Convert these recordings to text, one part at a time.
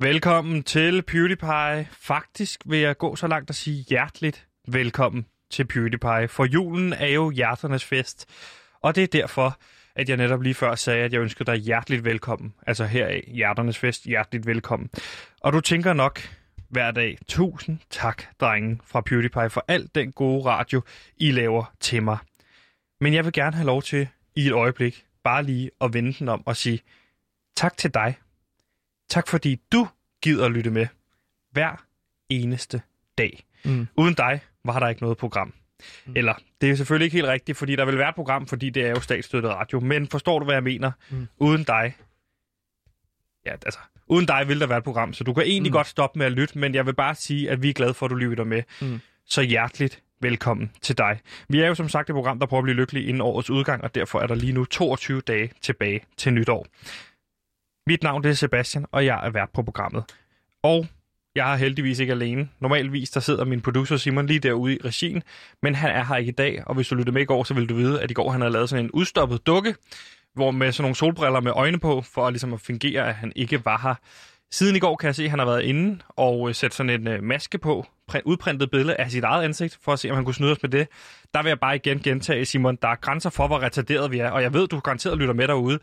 Velkommen til PewDiePie. Faktisk vil jeg gå så langt at sige hjerteligt velkommen til PewDiePie, for julen er jo hjerternes fest. Og det er derfor, at jeg netop lige før sagde, at jeg ønsker dig hjerteligt velkommen. Altså heraf, hjerternes fest, hjerteligt velkommen. Og du tænker nok hver dag, tusind tak, drenge fra PewDiePie, for al den gode radio, I laver til mig. Men jeg vil gerne have lov til i et øjeblik bare lige at vende den om og sige tak til dig. Tak fordi du gider lytte med hver eneste dag. Mm. Uden dig var der ikke noget program. Mm. Eller, det er selvfølgelig ikke helt rigtigt, fordi der vil være et program, fordi det er jo statsstøttet radio. Men forstår du, hvad jeg mener? Mm. Uden dig, ja, altså, uden dig vil der være et program, så du kan egentlig mm. godt stoppe med at lytte, men jeg vil bare sige, at vi er glade for, at du lytter med. Mm. Så hjerteligt velkommen til dig. Vi er jo som sagt et program, der prøver at blive lykkelig inden årets udgang, og derfor er der lige nu 22 dage tilbage til nytår. Mit navn det er Sebastian, og jeg er vært på programmet. Og jeg er heldigvis ikke alene. Normalvis der sidder min producer Simon lige derude i regien, men han er her ikke i dag, og hvis du lytter med i går, så vil du vide, at i går han havde lavet sådan en udstoppet dukke, hvor med sådan nogle solbriller med øjne på, for ligesom at fungere, at han ikke var her. Siden i går kan jeg se, at han har været inde og øh, sat sådan en øh, maske på, udprintet billede af sit eget ansigt, for at se, om han kunne snyde os med det. Der vil jeg bare igen gentage, Simon, der er grænser for, hvor retarderet vi er, og jeg ved, du garanteret lytter med derude.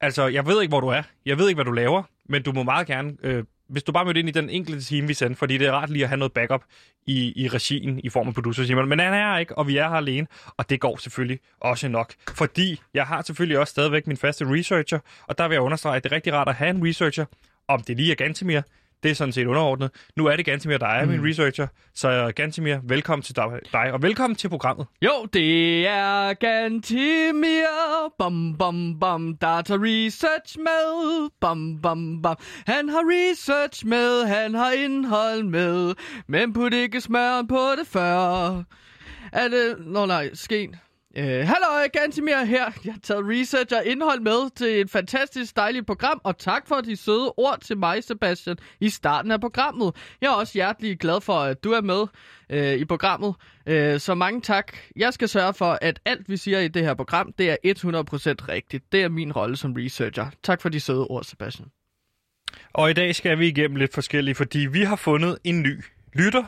Altså, jeg ved ikke, hvor du er. Jeg ved ikke, hvad du laver, men du må meget gerne øh, hvis du bare mødte ind i den enkelte time, vi sendte, fordi det er rart lige at have noget backup i, i regien i form af producer Simon. Men han er her ikke, og vi er her alene, og det går selvfølgelig også nok. Fordi jeg har selvfølgelig også stadigvæk min faste researcher, og der vil jeg understrege, at det er rigtig rart at have en researcher, om det lige er Gantemir, det er sådan set underordnet. Nu er det Gantemir, der er mm. min researcher. Så Gantemir, velkommen til dig, og velkommen til programmet. Jo, det er Gantemir. Bum, bum, bum. Data research med. Bum, bum, bum. Han har research med, han har indhold med. Men put ikke smør på det før. Er det... Nå nej, sken. Øh, hallo, Gantimir her. Jeg har taget research og indhold med til et fantastisk dejligt program, og tak for de søde ord til mig, Sebastian, i starten af programmet. Jeg er også hjertelig glad for, at du er med øh, i programmet, øh, så mange tak. Jeg skal sørge for, at alt vi siger i det her program, det er 100% rigtigt. Det er min rolle som researcher. Tak for de søde ord, Sebastian. Og i dag skal vi igennem lidt forskelligt, fordi vi har fundet en ny lytter,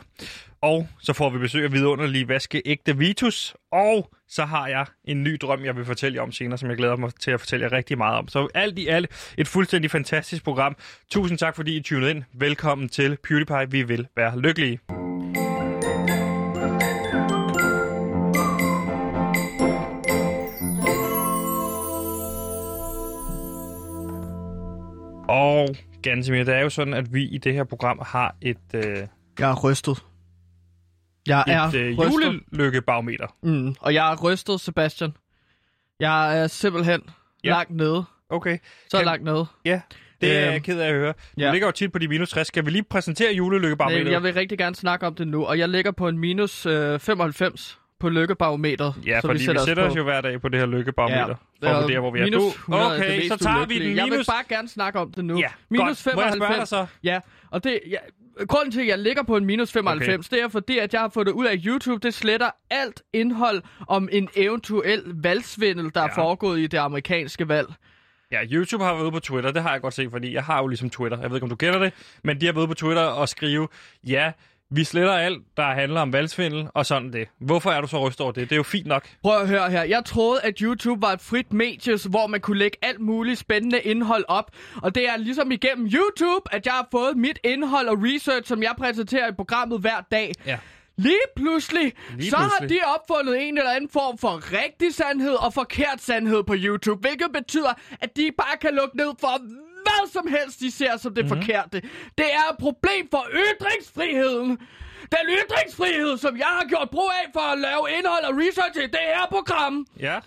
og så får vi besøg af vidunderlige vaskeægte Vitus. Og så har jeg en ny drøm, jeg vil fortælle jer om senere, som jeg glæder mig til at fortælle jer rigtig meget om. Så alt i alt et fuldstændig fantastisk program. Tusind tak, fordi I tunede ind. Velkommen til PewDiePie. Vi vil være lykkelige. Og Gansimir, det er jo sådan, at vi i det her program har et... Øh... Jeg er rystet. Jeg er et øh, julelykkebarometer. Mm, og jeg er rystet, Sebastian. Jeg er simpelthen ja. langt nede. Okay. Så kan... langt nede. Ja, det er jeg øhm, ked af at høre. Du ja. ligger jo tit på de minus 60. Skal vi lige præsentere julelykkebarometeret? Nej, jeg vil rigtig gerne snakke om det nu, og jeg ligger på en minus øh, 95 på lykkebarometeret. Ja, fordi vi sætter, vi sætter os, os jo hver dag på det her lykkebarometer. Ja. For at vurdere, hvor vi er. Minus 100 okay, så tager vi den minus... Jeg vil bare gerne snakke om det nu. Ja, minus godt. 95. Må jeg dig så? Ja, og det... Ja, grunden til, at jeg ligger på en minus 95, okay. det er fordi, at jeg har fået det ud af YouTube. Det sletter alt indhold om en eventuel valgsvindel, der ja. er foregået i det amerikanske valg. Ja, YouTube har været ude på Twitter, det har jeg godt set, fordi jeg har jo ligesom Twitter. Jeg ved ikke, om du kender det, men de har været ude på Twitter og skrive, ja, vi sletter alt, der handler om valgsvindel og sådan det. Hvorfor er du så rystet over det? Det er jo fint nok. Prøv at høre her. Jeg troede, at YouTube var et frit medie, hvor man kunne lægge alt muligt spændende indhold op. Og det er ligesom igennem YouTube, at jeg har fået mit indhold og research, som jeg præsenterer i programmet hver dag. Ja. Lige pludselig, Lige så pludselig. har de opfundet en eller anden form for rigtig sandhed og forkert sandhed på YouTube, hvilket betyder, at de bare kan lukke ned for hvad som helst, de ser som det mm-hmm. forkerte. Det er et problem for ytringsfriheden. Den ytringsfrihed, som jeg har gjort brug af for at lave indhold og research i det her program. Ja.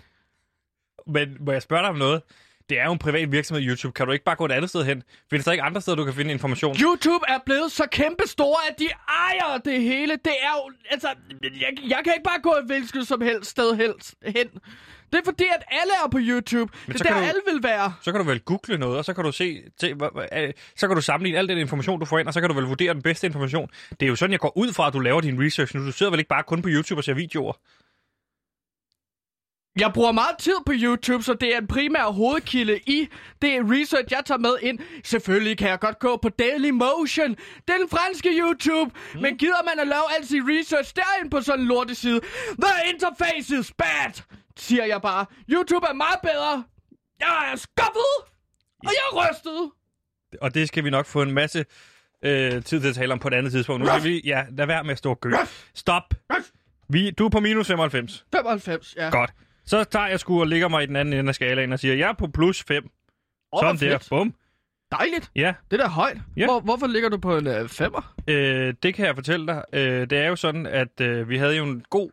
Men må jeg spørge dig om noget? Det er jo en privat virksomhed, YouTube. Kan du ikke bare gå et andet sted hen? Findes der ikke andre steder, du kan finde information? YouTube er blevet så kæmpe store, at de ejer det hele. Det er jo... Altså, jeg, jeg kan ikke bare gå et hvilket som helst sted helst hen. Det er fordi, at alle er på YouTube. Men det er der, du, alle vil være. Så kan du vel google noget, og så kan du se, se så kan du sammenligne al den information, du får ind, og så kan du vel vurdere den bedste information. Det er jo sådan, jeg går ud fra, at du laver din research nu. Du sidder vel ikke bare kun på YouTube og ser videoer? Jeg bruger meget tid på YouTube, så det er en primær hovedkilde i det research, jeg tager med ind. Selvfølgelig kan jeg godt gå på Dailymotion, den franske YouTube, mm. men gider man at lave al sin research derinde på sådan en lorteside? The interface is bad, siger jeg bare. YouTube er meget bedre. Jeg er skuffet, og jeg er rystet. Og det skal vi nok få en masse øh, tid til at tale om på et andet tidspunkt. Nu skal vi, ja, lad være med at stå og gø. Stop. Vi, du er på minus 95. 95, ja. Godt. Så tager jeg sgu og ligger mig i den anden ende af skalaen og siger, jeg er på plus 5. Åh, Sådan der. Bum. Dejligt. Ja, Det der er højt. Ja. Hvor, hvorfor ligger du på en øh, femmer? øh, det kan jeg fortælle dig. Øh, det er jo sådan, at øh, vi havde jo en god,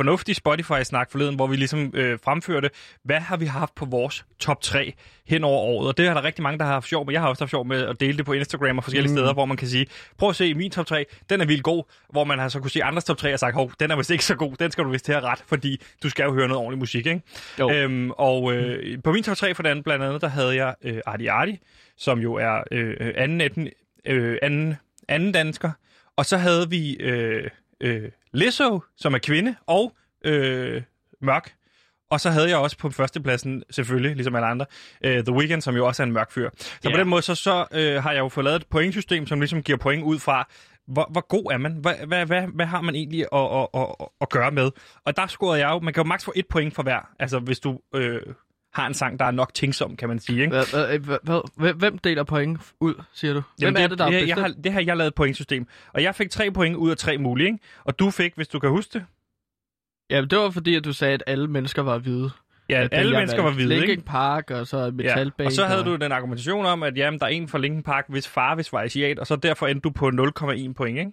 fornuftig Spotify-snak forleden, hvor vi ligesom øh, fremførte, hvad har vi haft på vores top 3 hen over året. Og det har der rigtig mange, der har haft sjov med. Jeg har også haft sjov med at dele det på Instagram og forskellige mm. steder, hvor man kan sige, prøv at se min top 3, den er vildt god. Hvor man har så kunne se andres top 3 og sagt, hov, den er vist ikke så god, den skal du vist til at ret, fordi du skal jo høre noget ordentlig musik, ikke? Jo. Øhm, og øh, på min top 3 for den blandt andet, der havde jeg øh, Arti Arti, som jo er øh, anden, etn, øh, anden, anden dansker. Og så havde vi øh, øh, Lizzo, som er kvinde, og øh, Mørk. Og så havde jeg også på førstepladsen, selvfølgelig, ligesom alle andre, øh, The Weeknd, som jo også er en mørk fyr. Så Ja. på den måde, så, så øh, har jeg jo fået lavet et pointsystem, som ligesom giver point ud fra, hvor, hvor god er man? Hvad, hvad, hvad, hvad har man egentlig at, at, at, at gøre med? Og der scorede jeg jo, man kan jo maks få et point for hver, altså hvis du øh, har en sang, der er nok tingsom, kan man sige. Ikke? Hvad, hvem- deler point ud, siger du? Hvem Jamen, er det, der er det, jeg bestemt? har, det har jeg lavet et pointsystem. Og jeg fik tre point ud af tre mulige, ikke? Og du fik, hvis du kan huske det, Ja, det var fordi, at du sagde, at alle mennesker var hvide. ja, At alle jeg mennesker var hvide, Linkin ikke? Park, og så Metal Ja. Og så havde du den argumentation om, at jamen, der er en fra Linkin Park, hvis far hvis var asiat, og så derfor endte du på 0,1 point, ikke?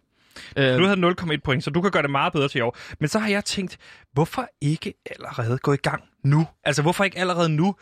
Øh, Du havde 0,1 point, så du kan gøre det meget bedre til i år. Men så har jeg tænkt, hvorfor ikke allerede gå i gang nu? Altså, hvorfor ikke allerede nu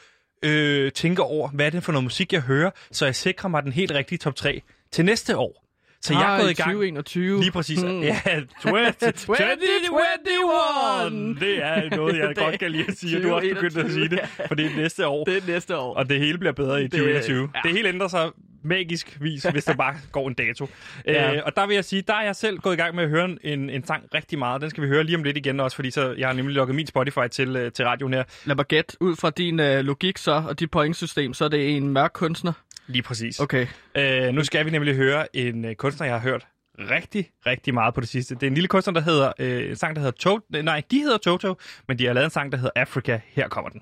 øh, tænke over, hvad er det for noget musik, jeg hører, så jeg sikrer mig den helt rigtige top 3 til næste år. Så jeg er gået i gang. 2021. Lige præcis. Hmm. Ja, 20, 2021! Det er noget, jeg Det- godt kan lide at sige, og du har også begyndt at sige det, for det er næste år, Det er næste år. og det hele bliver bedre i Det- 2021. ja. Det hele ændrer sig magisk vis, hvis der bare går en dato. Ja. Øh, og der vil jeg sige, der er jeg selv gået i gang med at høre en, en sang rigtig meget. Den skal vi høre lige om lidt igen også, fordi så jeg har nemlig lukket min Spotify til, øh, til radioen her. Lad mig gætte, ud fra din øh, logik så, og dit pointsystem, så er det en mørk kunstner. Lige præcis. Okay. Øh, nu skal vi nemlig høre en øh, kunstner, jeg har hørt rigtig, rigtig meget på det sidste. Det er en lille kunstner, der hedder, øh, en sang, der hedder Toto. Nej, de hedder Toto, men de har lavet en sang, der hedder Africa. Her kommer den.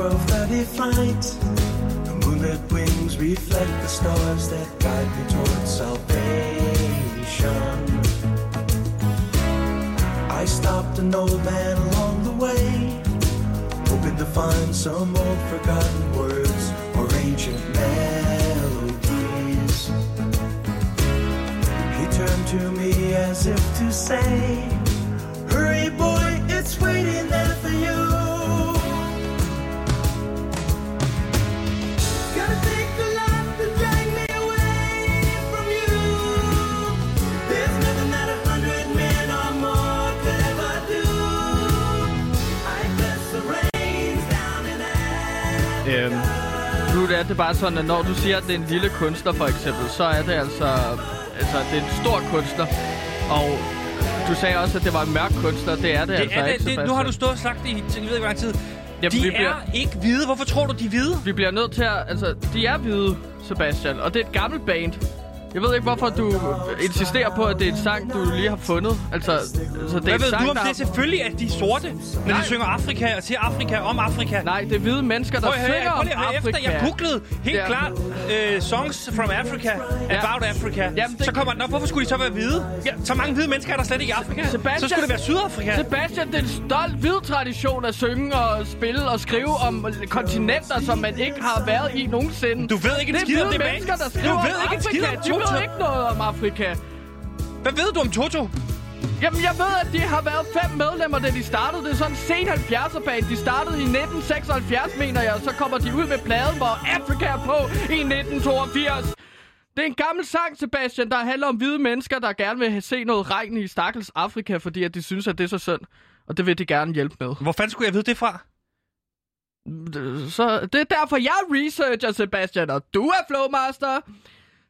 12:30 flight. The moonlit wings reflect the stars that guide me towards salvation. I stopped an old man along the way hoping to find some old forgotten words or ancient melodies. He turned to me as if to say, Hurry, boy, it's waiting there for you. Nu er det bare sådan, at når du siger, at det er en lille kunstner for eksempel, så er det altså, altså det er en stor kunstner. Og du sagde også, at det var en mørk kunstner. Det er det, Det altså er ikke, det, det, nu har du stået og sagt det i jeg ved ikke, lang tid. Jamen, de vi er bliver- ikke hvide. Hvorfor tror du, de er hvide? Vi bliver nødt til at... Altså, de er hvide, Sebastian, og det er et gammelt band. Jeg ved ikke, hvorfor du insisterer på, at det er en sang, du lige har fundet. Altså, altså det er Hvad en ved sang, du om der det? Selvfølgelig er de sorte, når de synger Afrika og siger Afrika om Afrika. Nej, det er hvide mennesker, der Prøv at høre, synger prøv om lige at Afrika. efter. Jeg googlede helt Ja. klart uh, songs from Africa, about Africa. Jamen, det- Så kommer den op. Hvorfor skulle de så være hvide? Ja. Så mange hvide mennesker er der slet ikke i Afrika. Sebastian- Så skulle det være Sydafrika. Sebastian, det er en stolt hvid tradition at synge og spille og skrive om kontinenter, som man ikke har været i nogensinde. Du ved ikke en er skid om det, mennesker, der Du skriver ved om ikke en skid om Toto. ved ikke noget om Afrika. Hvad ved du om Toto? Jamen, jeg ved, at de har været fem medlemmer, da de startede. Det er sådan en sen 70'er band. De startede i 1976, mener jeg, og så kommer de ud med pladen, hvor Afrika er på i 1982. Det er en gammel sang, Sebastian, der handler om hvide mennesker, der gerne vil se noget regn i stakkels Afrika, fordi at de synes, at det er så synd. Og det vil de gerne hjælpe med. Hvor fanden skulle jeg vide det fra? Så det er derfor, jeg er researcher, Sebastian, og du er flowmaster.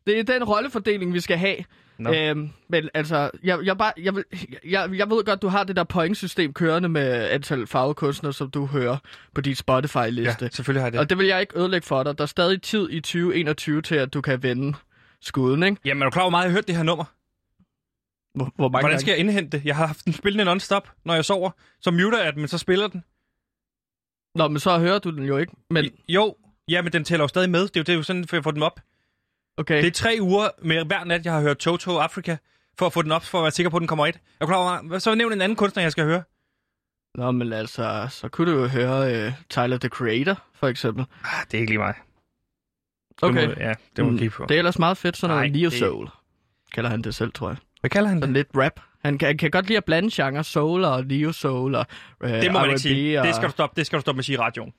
Det er den rollefordeling, vi skal have. Nå. Øhm, men altså, jeg, jeg, bare, jeg, vil- jeg, jeg ved godt, du har det der pointsystem kørende med antal farvekunstnere, som du hører på din Spotify-liste. selvfølgelig har jeg det. Og det vil jeg ikke ødelægge for dig. Der er stadig tid i 2021 til, at du kan vende skuden, ikke? Jamen, er du klar, hvor meget jeg har hørt det her nummer? Hvor, hvor mange Hvordan skal jeg indhente det? Jeg har haft den spillende non-stop, når jeg sover. Så muter jeg den, men så spiller den. Nå, men så hører du den jo ikke. Men, Jo, ja, men den tæller jo stadig med. Det er jo, det er jo sådan, at få den op. okay. Det er tre uger med hver nat, jeg har hørt Toto Africa, for at få den op, for at være sikker på, at den kommer et. Du klar over, så nævn en anden kunstner, jeg skal høre. Nå, men altså, så kunne du jo høre uh, Tyler, the Creator, for eksempel. Ah, det er ikke lige mig. Okay. Det må, ja, det må Mm, kigge på. Det er ellers meget fedt, sådan noget neo det- soul. Kalder han det selv, tror jeg. Hvad kalder han Sådan det? lidt rap. Han kan, han kan godt lide at blande genre soul og neo soul og uh, Det må man ikke sige. Og... Det skal du stoppe, det skal du stoppe med at sige i radioen.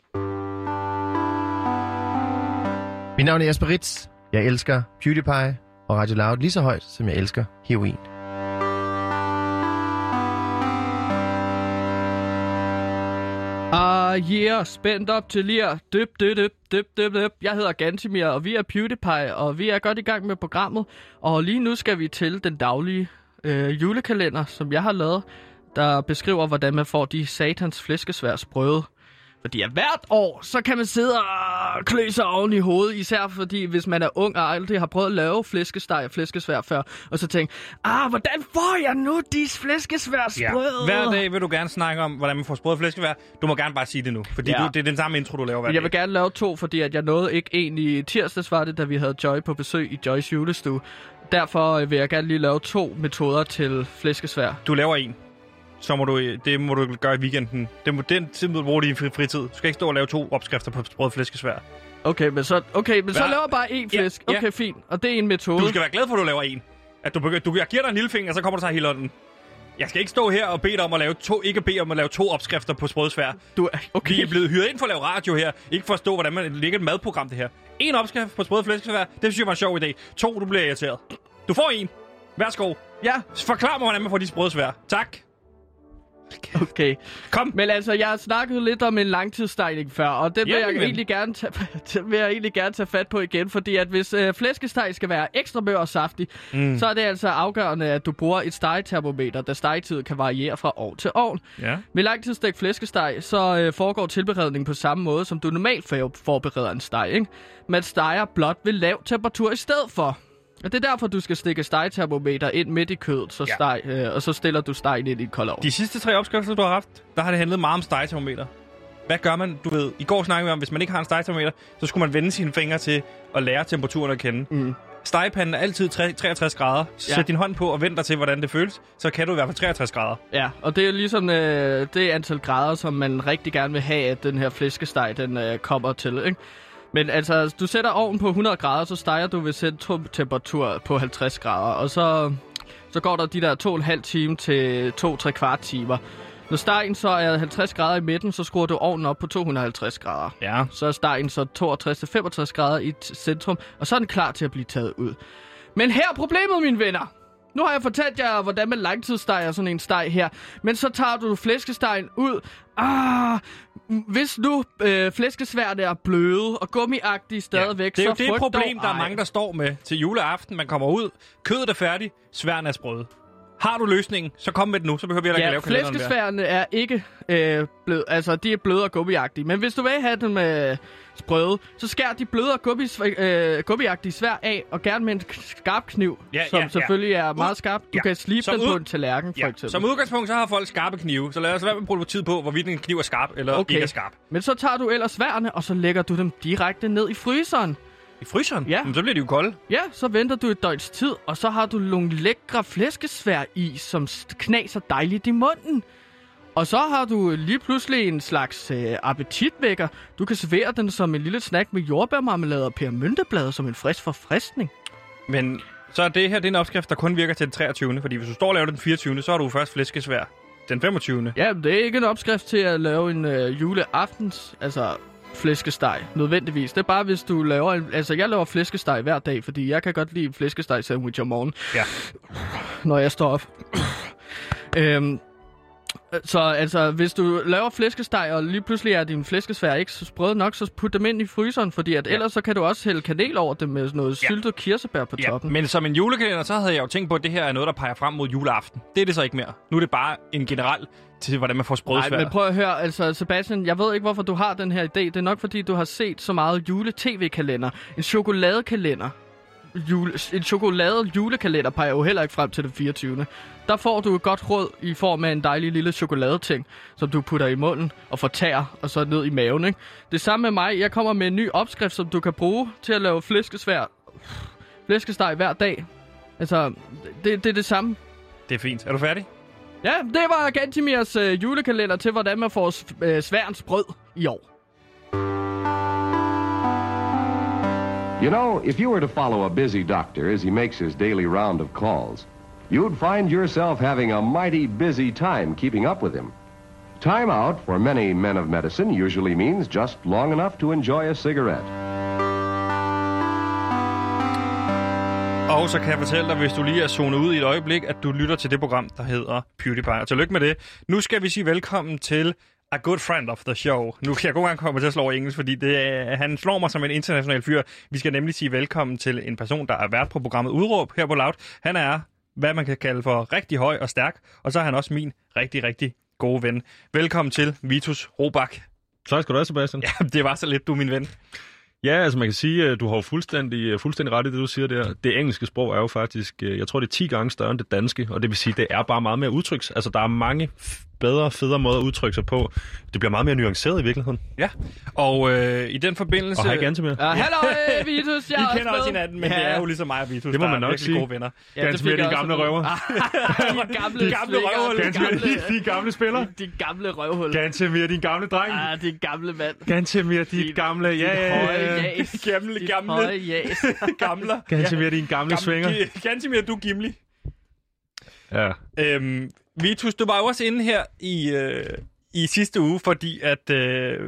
Mit navn er Jesper Ritz. Jeg elsker PewDiePie og Radio Loud lige så højt, som jeg elsker heroin. Ah, yeah, spændt op til lir. Dyp, dyp, dyp, dyp, dyp, dyp. Jeg hedder Gantimir, og vi er PewDiePie, og vi er godt i gang med programmet. Og lige nu skal vi til den daglige øh, julekalender, som jeg har lavet, der beskriver, hvordan man får de satans flæskesværs brøde. Fordi at hvert år, så kan man sidde og klø sig oven i hovedet, især fordi, hvis man er ung og aldrig har prøvet at lave flæskesteg og flæskesvær før, og så tænke, ah, hvordan får jeg nu de flæskesværsbrød? Hver dag vil du gerne snakke om, hvordan man får sprød flæskevær. Du må gerne bare sige det nu, fordi Ja. du, det er den samme intro, du laver hver jeg vil gerne lave to, fordi at jeg nåede ikke en i tirsdags, var det, da vi havde Joy på besøg i Joys julestue. Derfor øh, vil jeg gerne lige lave to metoder til flæskesvær. Du laver en. Så må du, det må du gøre i weekenden. Det må, den tid du bruge i din fri- fritid. Du skal ikke stå og lave to opskrifter på sprød flæskesvær. Okay, men så, okay, men så Hva? laver bare én Ja, flæsk. ja. Okay, fint. Og det er en metode. Du skal være glad for, at du laver en. At du, begynder, du, jeg giver dig en lille finger, så kommer du så hele ånden. Jeg skal ikke stå her og bede dig om at lave to, ikke bede om at lave to opskrifter på sprødsvær. Du er, okay. Vi er blevet hyret ind for at lave radio her. Ikke for at stå, hvordan man lægger et madprogram, det her. En opskrift på sprød flæskesvær, det synes jeg var en sjov idé. To, du bliver irriteret. Du får en. Værsgo. Ja, Forklar mig, hvordan man får de sprødsvær. Tak. okay. Kom. Men altså, jeg har snakket lidt om en langtidsstejning før, og det vil, Jamen, jeg egentlig gerne tage, vil jeg egentlig gerne tage fat på igen, fordi at hvis øh, flæskesteg skal være ekstra mør og saftig, mm. så er det altså afgørende, at du bruger et stegetermometer, da stegetid kan variere fra år til år. Ja. Ved langtidsstegt flæskesteg, så øh, foregår tilberedningen på samme måde, som du normalt for- forbereder en steg, ikke? Man steger blot ved lav temperatur i stedet for. Og det er derfor, du skal stikke stegetermometer ind midt i kødet, så Ja. steg, øh, og så stiller du stegen ind i et koldt. De sidste tre opskrifter, du har haft, der har det handlet meget om stegetermometer. Hvad gør man? Du ved, i går snakkede vi om, hvis man ikke har en stegetermometer, så skulle man vende sine fingre til at lære temperaturen at kende. Mm. Stegepanden er altid tre- 63 grader. Sæt Ja. din hånd på og vent dig til, hvordan det føles. Så kan du i hvert fald 63 grader. Ja, og det er ligesom øh, det antal grader, som man rigtig gerne vil have, at den her flæskesteg den øh, kommer til, ikke? Men altså, du sætter ovnen på 100 grader, så steger du ved centrumtemperatur på 50 grader, og så, så går der de der 2,5 time til 2-3 kvart timer. Når stegen så er 50 grader i midten, så skruer du ovnen op på 250 grader. Ja. Så er stegen så 62-65 grader i centrum, og så er den klar til at blive taget ud. Men her er problemet, mine venner. Nu har jeg fortalt jer, hvordan man langtidssteger sådan en steg her. Men så tager du flæskestegen ud. Ah, hvis nu øh, flæskesværene er bløde og gummiagtige stadigvæk, Det er jo så det frygt problem, dog der er mange, der står med til juleaften. Man kommer ud, kødet er færdigt, sværene er sprøde. Har du løsningen, så kom med den nu, så behøver vi heller ikke Ja, lave kalenderen flæskesværene er ikke øh, bløde, altså de er bløde og gummiagtige. Men hvis du vil have dem øh, sprøde, så skær de bløde og gummi, øh, gummiagtige svær af, og gerne med en skarp kniv, Ja, som ja, ja. selvfølgelig er meget skarp. Du Ja. kan slibe Som den på ud- en tallerken, for Ja, eksempel. som udgangspunkt, så har folk skarpe knive, så lad os være med at bruge tid på, hvorvidt en kniv er skarp eller Okay. ikke er skarp. Men så tager du ellers sværene, og så lægger du dem direkte ned i fryseren. I fryseren? Ja. Men så bliver de jo kolde. Ja, så venter du et døgns tid, og så har du nogle lækre flæskesvær i, som knaser dejligt i munden. Og så har du lige pludselig en slags øh, appetitvækker. Du kan servere den som en lille snack med jordbærmarmelade og pebermynteblade som en frisk forfriskning. Men så er det her det er en opskrift, der kun virker til den 23. Fordi hvis du står og laver den 24. så har du først flæskesvær den 25. Ja, det er ikke en opskrift til at lave en øh, juleaftens, altså flæskesteg, nødvendigvis. Det er bare, hvis du laver en... Altså, jeg laver flæskesteg hver dag, fordi jeg kan godt lide flæskesteg sandwich om morgenen. Ja. når jeg står op. øhm, så altså, hvis du laver flæskesteg, og lige pludselig er din flæskesvær ikke så sprød nok, så put dem ind i fryseren, fordi at Ja. ellers så kan du også hælde kanel over dem med noget Ja. syltet kirsebær på Ja, toppen. men som en julekalender, så havde jeg jo tænkt på, at det her er noget, der peger frem mod juleaften. Det er det så ikke mere. Nu er det bare en generel til, hvordan man får Nej, sprødsvær. men prøv at høre, altså Sebastian, jeg ved ikke, hvorfor du har den her idé. Det er nok, fordi du har set så meget jule-tv-kalender. En chokoladekalender. Jule, en chokolade julekalender peger jo heller ikke frem til den 24. Der får du et godt råd i form af en dejlig lille chokoladeting, som du putter i munden og fortærer, og så ned i maven. Ikke? Det samme med mig. Jeg kommer med en ny opskrift, som du kan bruge til at lave flæskesvær. Flæskesteg hver dag. Altså, det, det er det samme. Det er fint. Er du færdig? Ja, det var Gantimirs øh, julekalender til, hvordan man får øh, sværens brød i år. You know, if you were to follow a busy doctor as he makes his daily round of calls, you'd find yourself having a mighty busy time keeping up with him. Time out for many men of medicine usually means just long enough to enjoy a cigarette. Og så kan jeg fortælle dig, hvis du lige er zonet ud i et øjeblik, at du lytter til det program, der hedder PewDiePie. Og tillykke med det. Nu skal vi sige velkommen til a good friend of the show. Nu kan jeg god gang komme til at slå engelsk, fordi det han slår mig som en international fyr. Vi skal nemlig sige velkommen til en person, der er vært på programmet Udråb her på Loud. Han er, hvad man kan kalde for rigtig høj og stærk, og så er han også min rigtig, rigtig gode ven. Velkommen til Vitus Robak. Tak skal du have, Sebastian. Ja, det var så lidt, du min ven. Ja, altså man kan sige, at du har jo fuldstændig, øh, fuldstændig ret i det, du siger der. Det engelske sprog er jo faktisk, øh, jeg tror, det er 10 gange større end det danske, og det vil sige, det er bare meget mere udtryks. Altså, der er mange bedre, federe måder at udtrykke sig på. Det bliver meget mere nuanceret i virkeligheden. Ja, og øh, i den forbindelse... Og hej Gantemir. Ja, hallo, øh, Vitus, jeg I er også kender også hinanden, men ja. det er jo ligesom mig og Vitus, Det må der man er nok virkelig sige. gode venner. Ja, det Gantemir, de gamle røver. de gamle, De gamle slikker, røvhul. de Gantemir, gamle, de, de gamle spiller. de gamle røvhul. Gantemir, din gamle dreng. Ah, de gamle mand. Gantemir, dit gamle, ja, ja, ja. Gamle, gamle. jas. Gamler. Gantemir, din gamle svinger. Gantemir, du Gimli. Ja. Øhm, Vitus, du var jo også inde her i, øh, i sidste uge, fordi at øh,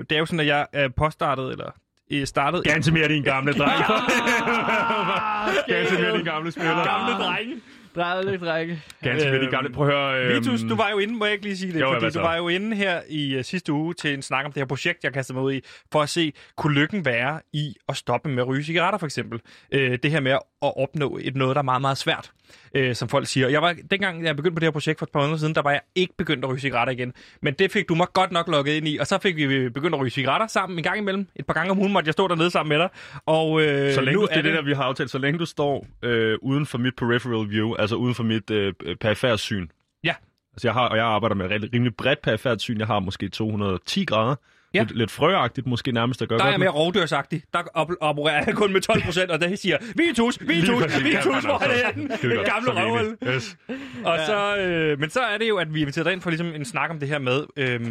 det er jo sådan, at jeg er påstartet, eller øh, startet... Gantemir, din gamle dreng. Gantemir, din gamle spiller. Gamle drenge. Drejle, drenge. Gantemir, din gamle... Prøv at høre... øhm, Vitus, du var jo inde, må jeg ikke lige sige det, Jo, fordi du var jo inde her i uh, sidste uge til en snak om det her projekt, jeg kastede mig ud i, for at se, kunne lykken være i at stoppe med at ryge cigaretter, for eksempel. Øh, det her med at opnå et noget, der er meget, meget svært, øh, som folk siger. Jeg var, dengang jeg begyndte på det her projekt for et par måneder siden, der var jeg ikke begyndt at ryge cigaretter igen. Men det fik du mig godt nok lukket ind i, og så fik vi begyndt at ryge cigaretter sammen en gang imellem. Et par gange om ugen måtte jeg stå dernede sammen med dig. Og, øh, Så længe nu du, det er det, der vi har aftalt, så længe du står øh, uden for mit peripheral view, altså uden for mit øh, perifært syn. Ja. Altså jeg har, og jeg arbejder med et rimelig bredt perifært syn. Jeg har måske 210 grader. Ja. Lidt, lidt frøagtigt måske nærmest at gøre Der er jeg mere rovdyrsagtig. Der op- opererer jeg kun med 12 procent, og det siger, Vitus, Vitus, præcis. Vitus, Ja, hvor er det henne? Skide Det godt. gamle er vi røvhul. Yes. Og så, øh, men så er det jo, at vi inviterer dig ind for ligesom en snak om det her med, øh,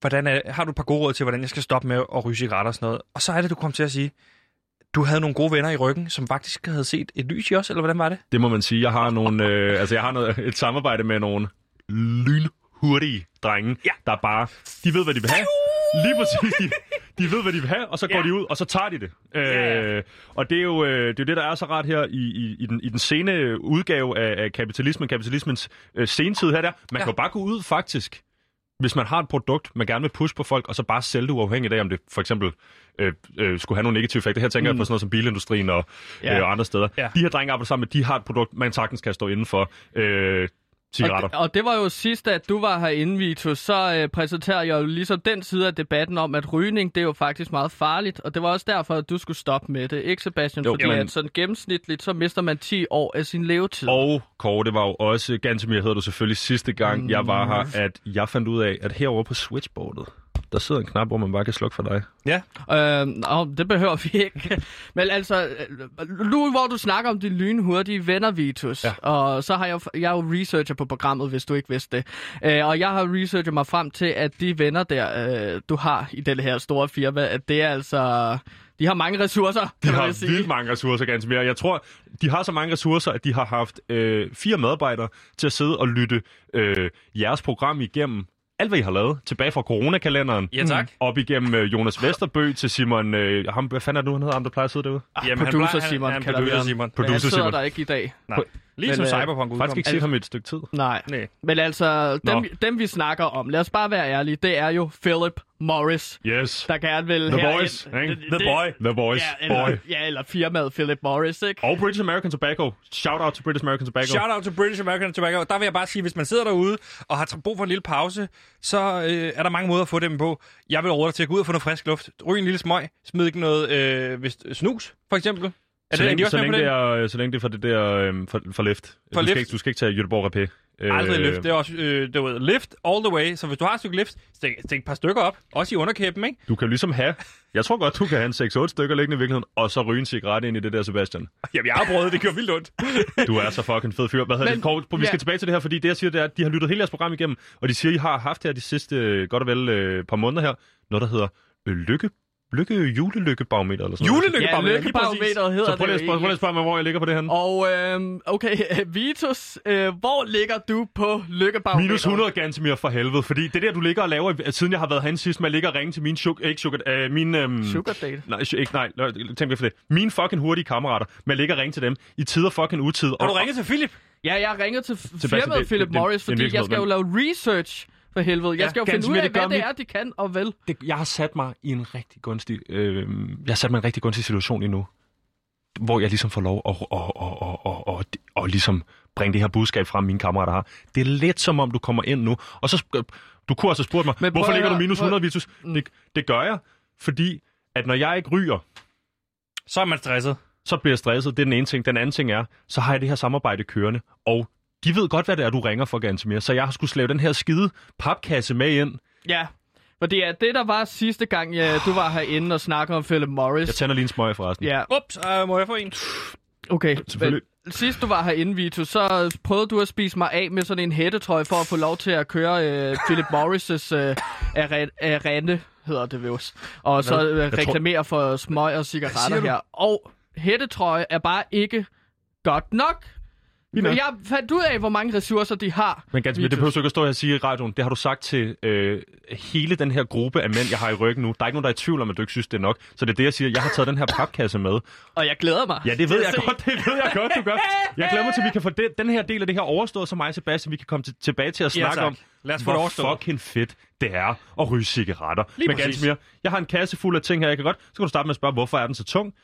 hvordan er, har du et par gode råd til, hvordan jeg skal stoppe med at ryge cigaretter og sådan noget. Og så er det, du kom til at sige, du havde nogle gode venner i ryggen, som faktisk havde set et lys i os, eller hvordan var det? Det må man sige. Jeg har nogle, øh, altså jeg har noget, et samarbejde med nogle lynhurtige drenge, Ja. der bare, de ved, hvad de vil have. Lige præcis. De, de ved, hvad de vil have, og så går Ja. de ud, og så tager de det. Ja. Øh, og det er, jo, øh, det er jo det, der er så rart her i, i, i, den, i den sene udgave af, af kapitalismen, kapitalismens øh, sentid her der. Man Ja. kan jo bare gå ud faktisk, hvis man har et produkt, man gerne vil pushe på folk, og så bare sælge det uafhængigt af, om det for eksempel øh, øh, skulle have nogle negative effekter. Her tænker mm. jeg på sådan noget som bilindustrien og, Ja. ja. øh, og andre steder. Ja. De her drenge arbejder sammen med, de har et produkt, man sagtens kan stå inden for. Øh, cigaretter. Og, det- og det var jo sidst, at du var herinde, Vitus, så øh, præsenterer jeg jo ligesom den side af debatten om, at rygning, det er jo faktisk meget farligt. Og det var også derfor, at du skulle stoppe med det, ikke Sebastian? Jo, Fordi men- at sådan gennemsnitligt, så mister man 10 år af sin levetid. Og Kåre, det var jo også, Gantemir hedder du selvfølgelig sidste gang, jeg var her, at jeg fandt ud af, at herovre på switchboardet, der sidder en knap, hvor man bare kan slukke for dig. Ja. Øh, nå, det behøver vi ikke. Men altså, øh, nu hvor du snakker om de lynhurtige venner, Vitus, ja. og så har jeg, jeg er jo researcher på programmet, hvis du ikke vidste det. Øh, og jeg har researchet mig frem til, at de venner der, øh, du har i det her store firma, at det er altså... De har mange ressourcer, De kan man har sige. vildt mange ressourcer, ganske mere. Jeg tror, de har så mange ressourcer, at de har haft øh, fire medarbejdere til at sidde og lytte øh, jeres program igennem. Alt, hvad I har lavet, tilbage fra coronakalenderen. Ja, tak. Op igennem øh, Jonas Vesterbø til Simon... Øh, ham, hvad fanden er det nu, han hedder, ham der plejer at sidde derude? Jamen, han producer plejer- han- Simon han, vi producer. Simon. Men han Producer sidder Simon. der ikke i dag. Nej. Lige som Men, øh, Cyberpunk Faktisk udkom. ikke set ham et stykke tid. Nej. Nej. Men altså, dem, Nå. dem vi snakker om, lad os bare være ærlige, det er jo Philip Morris, Yes. der gerne vil The herind. boys, ikke? The det- boy. The boys. Ja, eller, Boy. ja, eller firmaet Philip Morris, ikke? Og British American Tobacco. Shout out til British American Tobacco. Shout out til British American Tobacco. Der vil jeg bare sige, hvis man sidder derude og har brug for en lille pause, så øh, er der mange måder at få dem på. Jeg vil råde dig til at gå ud og få noget frisk luft. Ryg en lille smøg. Smid ikke noget øh, hvis, snus, for eksempel. Er, så det, er de længe, så, længe det? det er, så længe det er for det der øhm, for, for lift. For du, skal lift. ikke, du skal ikke tage Göteborg Rapé. Aldrig lift. Det er også, øh, du ved, lift all the way. Så hvis du har et stykke lift, stik, stik et par stykker op. Også i underkæben, ikke? Du kan ligesom have, jeg tror godt, du kan have en 6-8 stykker liggende i virkeligheden, og så ryge en cigaret ind i det der, Sebastian. Jamen, jeg har prøvet, det gjorde vildt ondt. Du er så fucking fed fyr. Hvad Men- det? Kåre, vi skal ja. tilbage til det her, fordi det jeg siger, det er, at de har lyttet hele jeres program igennem, og de siger, I har haft her de sidste øh, godt og vel øh, par måneder her, noget der hedder øh, lykke, lykke julelykkebarometer eller sådan noget. Ja, Julelykkebarometer, præcis. lykkebarometeret hedder Så prøv lige, at det spørge, prøv lige at spørge mig, hvor jeg ligger på det her. Og øhm, okay, Vitus, øh, hvor ligger du på lykkebarometeret? Minus 100 Gantemir for helvede, fordi det der, du ligger og laver, i- siden jeg har været herinde sidst, med at ligge og ringe til mine sugar, ikke sugar, øh, mine, øhm, Sugar date. Nej, ikke, nej, tænk lige for det. Mine fucking hurtige kammerater, med at ligge og ringe til dem i tid og fucking utid. Har og, du ringet til Philip? Ja, jeg ringede til Sebastian, firmaet Philip Morris, fordi jeg skal jo lave research for helvede. Jeg Ja, skal jo finde ud af, hvad det er, de kan og vel. det, jeg har sat mig i en rigtig gunstig, øh, jeg har sat mig i en rigtig gunstig situation lige nu, hvor jeg ligesom får lov at, at, at, at, at, at, at ligesom bringe det her budskab frem, mine kammerater har. Det er lidt som om, du kommer ind nu, og så du kunne også have spurgt mig, Men hvorfor ligger du minus prøv- 100, Vitus? Det, det gør jeg, fordi at når jeg ikke ryger, Så er man stresset. så bliver jeg stresset. Det er den ene ting. Den anden ting er, så har jeg det her samarbejde kørende, og de ved godt, hvad det er, du ringer for, Gantemir. Så jeg har skulle slæve den her skide papkasse med ind. Ja, fordi at det, der var sidste gang, ja, du var herinde og snakkede om Philip Morris. Jeg tænder lige en smøg forresten. Ja, Ups, øh, må jeg få en? okay. Selvfølgelig. Men, sidst du var herinde, Vitus, så prøvede du at spise mig af med sådan en hættetrøje for at få lov til at køre øh, Philip Morris' øh, arena, hedder det vist. Og så øh, tror- reklamere for smøg og siger cigaretter her. Og hættetrøje er bare ikke godt nok. Men jeg fandt ud af, hvor mange ressourcer de har. Men ganske, det behøver du ikke at stå her og sige i radioen. Det har du sagt til øh, hele den her gruppe af mænd, jeg har i ryggen nu. Der er ikke nogen, der er i tvivl om, at du ikke synes, det er nok. Så det er det, jeg siger. Jeg har taget den her papkasse med. Og jeg glæder mig. Ja, det ved jeg se. godt. Det ved jeg godt, du gør. Jeg glæder mig til, at vi kan få den, den her del af det her overstået, så mig og Sebastian, vi kan komme til, tilbage til at Ja, snakke tak. om, Lad os få det hvor overstået. fucking fedt det er at ryge cigaretter. Lige Men ganske mere, jeg har en kasse fuld af ting her, jeg kan godt. Så kan du starte med at spørge, hvorfor er den så tung?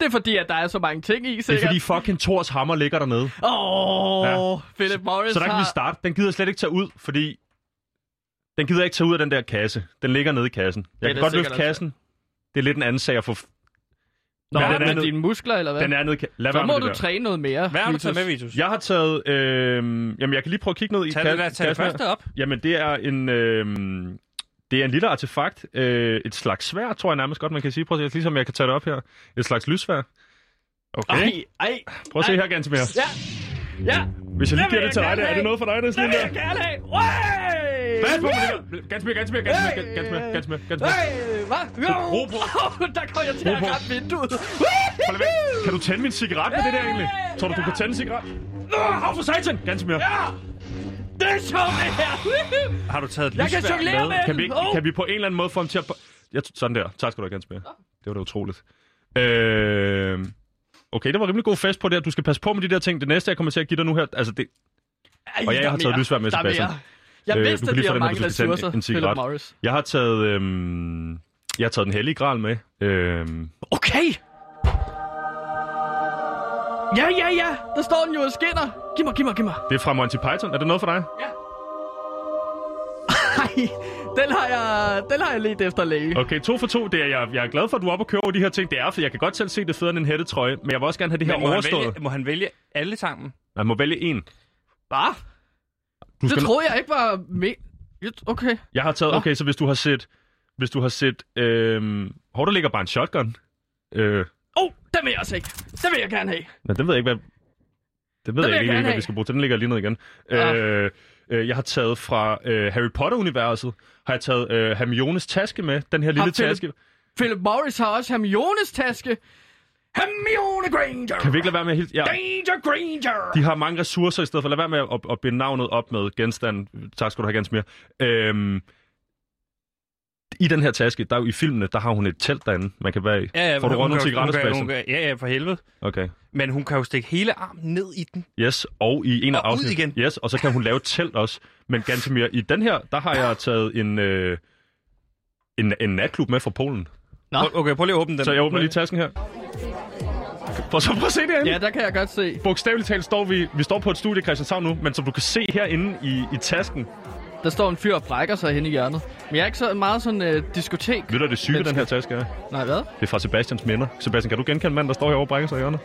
Det er fordi, at der er så mange ting i, Det er sikkert. fordi fucking Thors hammer ligger dernede. Åh, oh, Philip Morris Så der kan har... vi starte. Den gider jeg slet ikke tage ud, fordi den gider jeg ikke tage ud af den der kasse. Den ligger nede i kassen. Jeg Det kan det godt sikkert løfte kassen. Det er lidt en anden sag at få... Nå, Men den er med ned- dine muskler, eller hvad? Den er nede i Lad så må du der. træne noget mere. Hvad har du taget med, Vitus? Jeg har taget... Øh, jamen, jeg kan lige prøve at kigge ned i Tag ka- det, der, tag det kassen første op. Jamen, det er en... Øh, det er en lille artefakt. Øh, et slags svær, tror jeg nærmest godt, man kan sige. Prøv at se, ligesom jeg kan tage det op her. Et slags lysvær. Okay. Ej, ej. Prøv at se her, Gantemir. Ja. Ja. Hvis jeg lige Det giver vil det til dig, der, er det noget for dig, det er Det sådan vil der? jeg gerne have. Det der. Gantemir, Gantemir, Gantemir, Gantemir, Gantemir, Gantemir. Hey, hvad? Jo. Ro på. Der kom jeg til at ramme vinduet. Kan du tænde min cigaret med det der egentlig? Tror du, du kan tænde en cigaret? Åh, for satan! Gantemir. Ja. Sjovt, det her. Har du taget et Jeg kan jonglere med Kan vi, ikke, Åh. kan vi på en eller anden måde få ham til at... Ja, sådan der. Tak skal du have, Gantemir. Det var da utroligt. Øh... Okay, det var rimelig god fest på det, du skal passe på med de der ting. Det næste, jeg kommer til at give dig nu her, altså det, Ej, Og jeg der har taget lysvær med, Sebastian. Jeg Øh, vidste, at de har mange ressourcer, en- Philip. Morris. jeg har taget, øhm, jeg har taget den hellige gral med. Øhm, Okay. Ja, ja, ja. Der står den jo og skinner. Giv mig, giv mig, giv mig. Det er fra Monty Python. Er det noget for dig? Ej, den har jeg, den har jeg lidt efter læge. Okay, to for to. Det er, jeg, jeg er glad for, at du er oppe og køber de her ting. Det er, for jeg kan godt selv se det er federe end en hættetrøje, men jeg vil også gerne have det her Men må, han overstået. vælge, må han vælge alle sammen? Man må vælge en. Hvad? Du Det skal... troede jeg ikke var med. Okay. Jeg har taget... Okay, så hvis du har set... Hvis du har set... Øhm... Hvor der ligger bare en shotgun. Øh... Oh, den vil jeg også ikke. Den vil jeg gerne have. Nej, den ved jeg ikke, hvad... Det ved vil jeg jeg ikke, gerne hvad vi skal bruge til. Den ligger lige ned igen. Ah. Øh, øh, jeg har taget fra øh, Harry Potter-universet, har jeg taget øh, Hermiones taske med. Den her lille Har taske. Philip Morris har også Hermiones taske. Hermione Granger. Kan vi ikke lade være med at hilse? Ja, Danger Granger. de har mange ressourcer i stedet for. Lad være med at, at binde navnet op med genstand. Tak skal du have, ganske mere. Øhm, I den her taske, der er jo i filmene, der har hun et telt derinde, man kan være i. Ja, ja, Får du rundt hun kan- Ja, ja, for helvede. Okay. Men hun kan jo stikke hele armen ned i den. Yes, og i en af Og ud afsnit- igen. Yes, og så kan hun lave et telt også. Men ganske mere. I den her, der har jeg taget en, øh, en, en natklub med fra Polen. Nå. Okay, prøv lige at åbne den. Så jeg åbner lige tasken her. Prøv så prøv at se det Ja, der kan jeg godt se. Bogstaveligt talt står vi, vi står på et studie i Christianshavn nu, men som du kan se herinde i, i tasken, Der står en fyr og brækker sig hen i hjørnet. Men jeg er ikke så meget sådan uh, diskotek. ved du, det syge, den her taske er? Nej, hvad? Det er fra Sebastians minder. Sebastian, kan du genkende manden, der står herovre og brækker sig i hjørnet?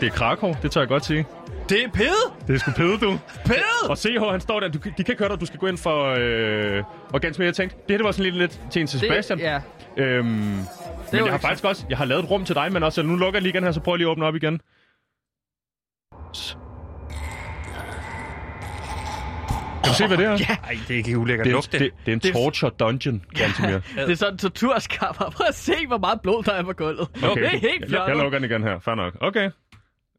Det er Krakow, det tør jeg godt sige. Det er pede! Det er sgu pede, du. Pede! Og CH, han står der. Du, kan- de kan ikke høre dig, du skal gå ind for... Øh, mere, jeg tænkte, det her det var sådan lidt, lidt til en til Sebastian. Det, ja. Øhm, men jeg har faktisk også, jeg har lavet et rum til dig, men også, nu lukker jeg lige igen her, så prøv lige at åbne op igen. Kan du se, hvad det er? Ja. Ej, det er ikke ulækkert. Det, det, det. er en Det- torture dungeon, ganske mere. Det er sådan en torturskammer. Prøv at se, hvor meget blod der er på gulvet. Okay, Det er helt jeg, flot. jeg lukker den igen her. Fair nok. Okay.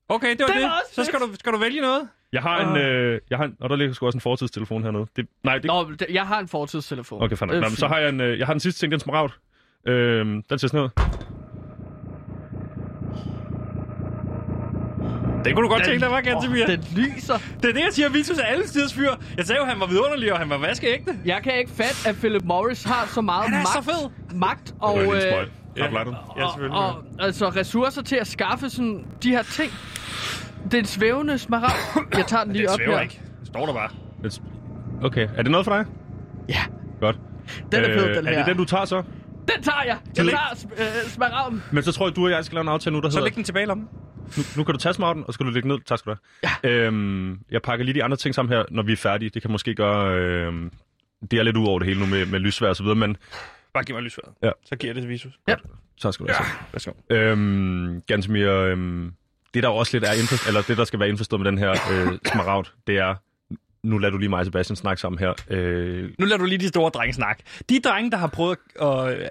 Okay, det var Det det. var også Så skal du, skal du vælge noget? Jeg har en... Øh, jeg har en og der ligger sgu også en fortidstelefon hernede. Det, nej, det, Nå, jeg har en fortidstelefon. Okay. Det er Nå, men så har jeg en... Øh, jeg har den sidste ting, den smaragd. Øhm, den ser sådan ud. Det kunne du godt tænke dig, var Gantemir. Den lyser. Det er det, jeg siger. Vitus er alle tiders fyr. Jeg sagde jo, han var vidunderlig, og han var vaskeægte. Jeg kan ikke fatte, at Philip Morris har så meget Han er magt, så fed. magt og, Det var helt øh. Ja. Ja, og, selvfølgelig. og, altså ressourcer til at skaffe sådan de her ting. Det er en svævende smaragd. Jeg tager den lige Det op svæver her. ikke. Det står der bare. Okay, er det noget for dig? Ja, Godt. den er fed, den Er her. det den, du tager så? Den tager jeg. Jeg tager øh, smaragden. Men så tror jeg, du og jeg skal lave en aftale nu, der Så hedder... læg den tilbage lommen. Nu, nu kan du tage smarten, og skal du lægge ned. Tak skal du have. Ja. Øhm, jeg pakker lige de andre ting sammen her, når vi er færdige. Det kan måske gøre... Øhm, det er lidt ud over det hele nu med, med lysvær og så videre, men... Bare giv mig lysværet. Ja. Så giver jeg det til Vitus. Ja. Tak skal du have. Værsgo. Øhm, ganske mere... Øhm, det der også lidt er indforstået, eller det der skal være indforstået med den her øh, smaragd, det er... Nu lader du lige mig og Sebastian snakke sammen her. Øh, Nu lader du lige de store drenge snakke. De drenge, der har prøvet at... Øh,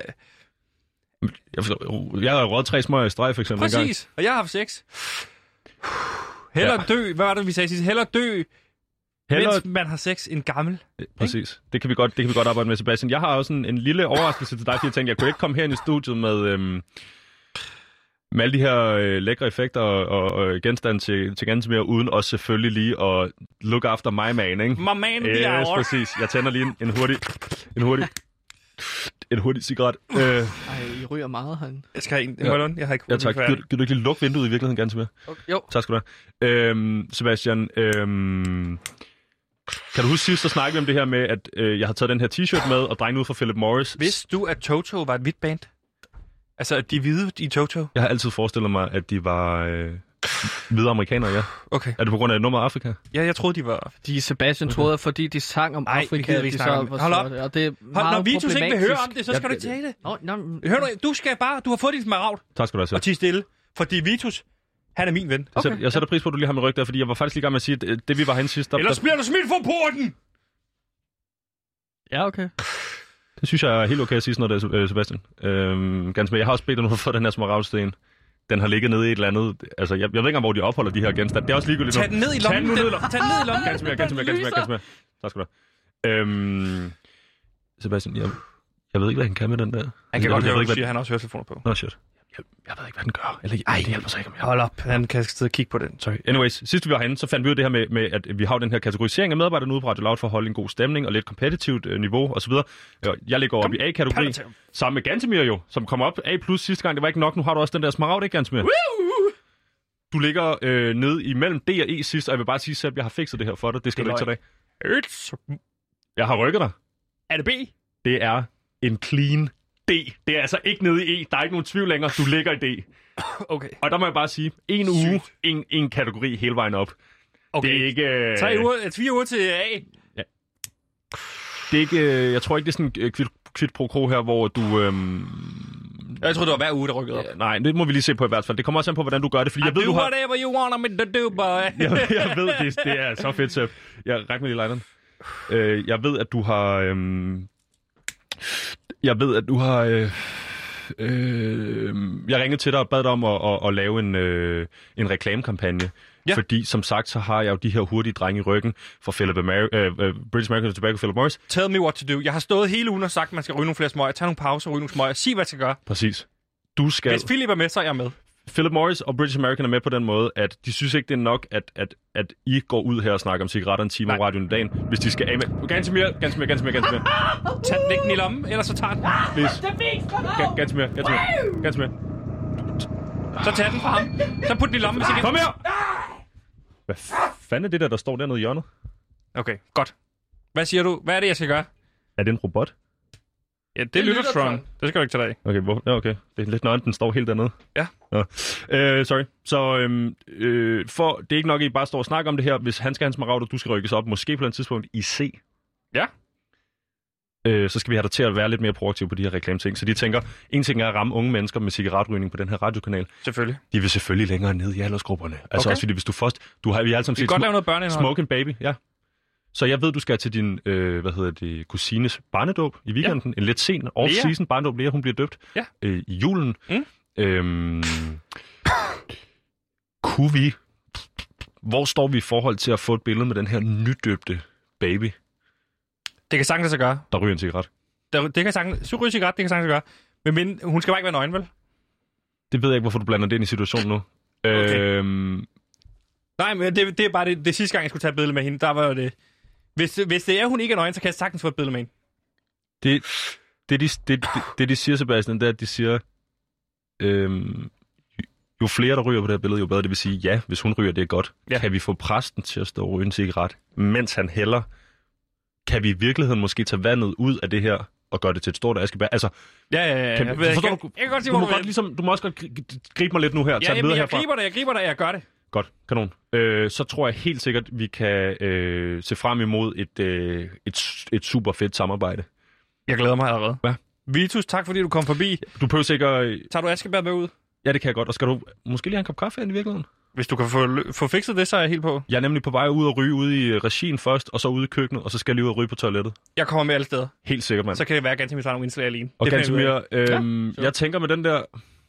jeg, forstår, jeg har røget tre smøger i streg, for eksempel. præcis. Og jeg har haft sex. Heller Ja. dø. Hvad var det, vi sagde sidst? Heller dø, Heller, mens man har sex, en gammel. Præcis. Det kan, vi godt, det kan vi godt arbejde med, Sebastian. Jeg har også en, en lille overraskelse til dig, fordi jeg tænkte, jeg kunne ikke komme her ind i studiet med, øhm, med alle de her øh, lækre effekter og, og, og genstande til, til ganske mere, uden også selvfølgelig lige at look after my man, ikke? My man, Yes, præcis. Jeg tænder lige en, en hurtig, en hurtig, en hurtig cigaret. Øh, Ej, I ryger meget herinde. Jeg skal have en. Ja. Hold on, jeg har ikke ja, tak. Giver, giver du ikke lige lukke vinduet i virkeligheden, ganske mere? Okay, jo. Tak skal du have. Øhm, Sebastian, øhm, kan du huske sidst, så snakkede vi om det her med, at øh, jeg har taget den her t-shirt med, og drengene ud fra Philip Morris. Vidste du, at Toto var et hvidt band? Altså, de hvide i Toto? Jeg har altid forestillet mig, at de var øh, hvide amerikanere, ja. Okay. Er det på grund af nummer Afrika? Ja, jeg troede, de var... De Sebastian troede, at fordi de sang om Ej, Afrika, vi ikke de så om. var Hold op. Og det er Hold, når Vitus ikke vil høre om det, så skal du ikke det. Nå, nå, Hør du, du skal bare... Du har fået din smaragd Tak skal du have, og tige stille. Fordi Vitus, han er min ven. Jeg sætter, jeg sætter pris på, at du lige har med ryg der, fordi jeg var faktisk lige gang med at sige, at øh, det vi var hen sidst, der, Ellers der, bliver du smidt fra porten! Ja, okay. det synes jeg er helt okay at sige sådan noget der, øh, Sebastian. Øhm, ganske med. Jeg har også bedt dig nu for at få den her smaragdsten. Den har ligget nede i et eller andet... Altså, jeg, jeg ved ikke engang, hvor de opholder de her genstande. Det er også ligegyldigt Tag den ned i Tag den lommen. nu ned i lommen. Tag den ned i lommen. Ganske mere, ganske mere, ganske mere, ganske mere. Tak skal du have. Øhm, Sebastian, jeg, jeg ved ikke, hvad han kan med den der. Han jeg, kan godt jeg høre, ved hvad. Han har også høretelefoner på. Nå, shit. Jeg, jeg ved ikke, hvad den gør. Eller, Ej, det hjælper sig ikke, om jeg Hold op. Han kan sidde og kigge på den. Sorry. Anyways, sidst vi var herinde, så fandt vi ud af det her med, med, at vi har den her kategorisering af medarbejderne ude på Radio Loud for at holde en god stemning og lidt kompetitivt øh, niveau osv. Jeg ligger over i A-kategori, sammen med Gantemir jo, som kom op A plus sidste gang. Det var ikke nok, nu har du også den der smaragd, ikke Gantemir? Du ligger øh, nede imellem D og E sidst, og jeg vil bare sige, Sepp, jeg har fikset det her for dig. Det skal Det du ikke tage dig. It's... Jeg har rykket dig. Er det B? Det er en clean D. Det er altså ikke nede i E. Der er ikke nogen tvivl længere. Du ligger i D. Okay. Og der må jeg bare sige, en uge, en, en kategori hele vejen op. okay. Det er ikke... Øh, Tre uger, øh, fire uger til A. Det er ikke, øh, jeg tror ikke, det er sådan øh, kvit, kvit pro quo her, hvor du... Øhm, Jeg tror det var hver uge, der rykkede op. ja, nej, det må vi lige se på i hvert fald. Det kommer også an på, hvordan du gør det, fordi I jeg ved, do du har... whatever you want me to do, boy. jeg, jeg ved, det, det er så fedt, Sepp. Jeg rækker mig lige lejren. Øh, jeg ved, at du har... Øhm, jeg ved, at du har... Øh, øh, jeg ringede til dig og bad dig om at, at, at lave en, øh, en reklamekampagne. Ja. Fordi, som sagt, så har jeg jo de her hurtige drenge i ryggen fra Philip Ameri- øh, øh, British American Tobacco Philip Morris. Tell me what to do. Jeg har stået hele ugen og sagt, at man skal ryge nogle flere smøger. Tag nogle pauser, ryge nogle smøger. Sig, hvad jeg skal gøre. Præcis. Du skal... Hvis Philip er med, så er jeg med. Philip Morris og British American er med på den måde, at de synes ikke, det er nok, at, at, at I går ud her og snakker om cigaretter en time om radioen i dagen, hvis de skal af med... Ganske mere, ganske mere, ganske mere, ganske mere. Tag den ikke den i lommen, ellers så tager den. Please. Ga- Ganske mere, ganske mere, ganske mere. Så tag den fra ham. Så put den i lommen, hvis ikke... Kom her! Hvad fanden er det der, der står dernede i hjørnet? Okay, godt. Hvad siger du? Hvad er det, jeg skal gøre? Er det en robot? Ja, det, Det er lytter Lyttertron. Tron. Det skal du ikke tage dig af. Okay, hvor? Ja, okay. Det er lidt nøjent, den står helt dernede. Ja. Øh, sorry. Så øhm, øh, for, det er ikke nok, at I bare står og snakker om det her. Hvis han skal have en smaragd, og du skal rykkes op, måske på et tidspunkt i C. Ja. Øh, så skal vi have dig til at være lidt mere proaktiv på de her reklameting. Så de tænker, en ting er at ramme unge mennesker med cigaretrygning på den her radiokanal. Selvfølgelig. De vil selvfølgelig længere ned i aldersgrupperne. Altså Okay. også fordi, hvis du først... Du har vi har alle sammen set godt Sm- lave noget børneindhold. Smoke and Baby, ja. Så jeg ved, du skal til din, øh, hvad hedder det, kusines barnedåb i weekenden. Ja. En lidt sen off-season barnedåb. Lea, hun bliver døbt Ja. øh, i julen. Mm. Øhm, kunne vi... Hvor står vi i forhold til at få et billede med den her nydøbte baby, Det kan sagtens at gøre. der ryger en cigaret? Det, det kan sagtens... Så ryge cigaret, det kan sagtens gøre. Men, men hun skal bare ikke være nøgen, vel? Det ved jeg ikke, hvorfor du blander det ind i situationen nu. Okay. Øhm, Nej, men det, det er bare det, det sidste gang, jeg skulle tage et billede med hende. Der var jo det... Hvis, hvis det er, hun ikke er nøgen, så kan jeg sagtens få et billede med hende. det, det, de, det, det, det, de siger, Sebastian, det er, at de siger, øhm, jo flere, der ryger på det her billede, jo bedre. Det vil sige, ja, hvis hun ryger, det er godt. Ja. Kan vi få præsten til at stå og ryge en cigaret, mens han hælder? Kan vi i virkeligheden måske tage vandet ud af det her og gøre det til et stort askebær? Altså, Ja, ja, ja. Kan- jeg, forstår jeg, du- jeg, kan godt sige, du, hvor må du godt, ligesom, du må også godt gri- gribe mig lidt nu her. Ja, jamen, jeg herfra. griber dig, jeg griber dig, jeg gør det. Godt, kanon. Øh, så tror jeg helt sikkert, vi kan øh, se frem imod et, øh, et, et super fedt samarbejde. Jeg glæder mig allerede. Ja. Vitus, tak fordi du kom forbi. Du behøver sikkert... Tager du Askebær med ud? Ja, det kan jeg godt. Og skal du måske lige have en kop kaffe ind i virkeligheden? Hvis du kan få, få fikset det, så er jeg helt på. Jeg er nemlig på vej ud og ryge ude i øh, regien først, og så ude i køkkenet, og så skal jeg lige ud og ryge på toilettet. Jeg kommer med alle steder. Helt sikkert, mand. Så kan det være, at Gantimir tager nogle indslag alene. Og Det ud. Gantemir, øhm, ja, jeg tænker med den der...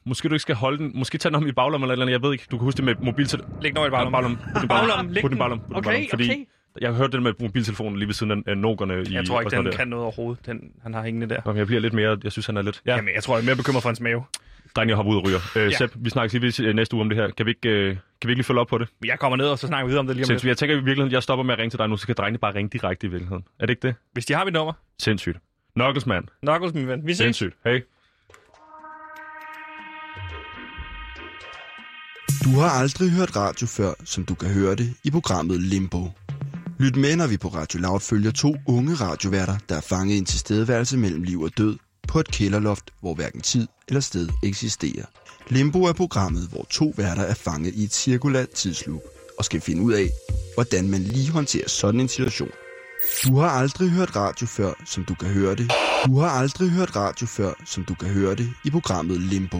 Måske du ikke skal holde den. Måske tage den om i baglommen eller eller andet. Jeg ved ikke. Du kan huske det med mobiltelefonen. Læg den over i baglommen. I Baglommen, læg den baglommen. Okay, baglommen. Fordi okay. Jeg har hørt den med mobiltelefonen lige ved siden af, nogerne i... Jeg tror ikke, den der. kan noget overhovedet, den han har hængende der. Jamen, jeg bliver lidt mere... Jeg synes, han er lidt... Ja, Jamen, jeg tror, jeg er mere bekymret for hans mave. dreng, jeg hopper ud og ryger. Øh, Ja. Sepp, vi snakkes lige ved, næste uge om det her. Kan vi ikke, øh, kan vi ikke lige følge op på det? Jeg kommer ned, og så snakker vi videre om det lige om lidt. Jeg tænker i virkeligheden, jeg stopper med at ringe til dig nu, så kan drengene bare ringe direkte i virkeligheden. Er det ikke det? Hvis de har mit nummer. Sindssygt. Knuckles, mand. Knuckles, min ven. Vi ses. Sindssygt. Hey. Du har aldrig hørt radio før, som du kan høre det i programmet Limbo. Lyt med, når vi på Radio Loud følger to unge radioværter, der er fanget i en tilstedeværelse mellem liv og død på et kælderloft, hvor hverken tid eller sted eksisterer. Limbo er programmet, hvor to værter er fanget i et cirkulært tidsloop og skal finde ud af, hvordan man lige håndterer sådan en situation. Du har aldrig hørt radio før, som du kan høre det. Du har aldrig hørt radio før, som du kan høre det i programmet Limbo.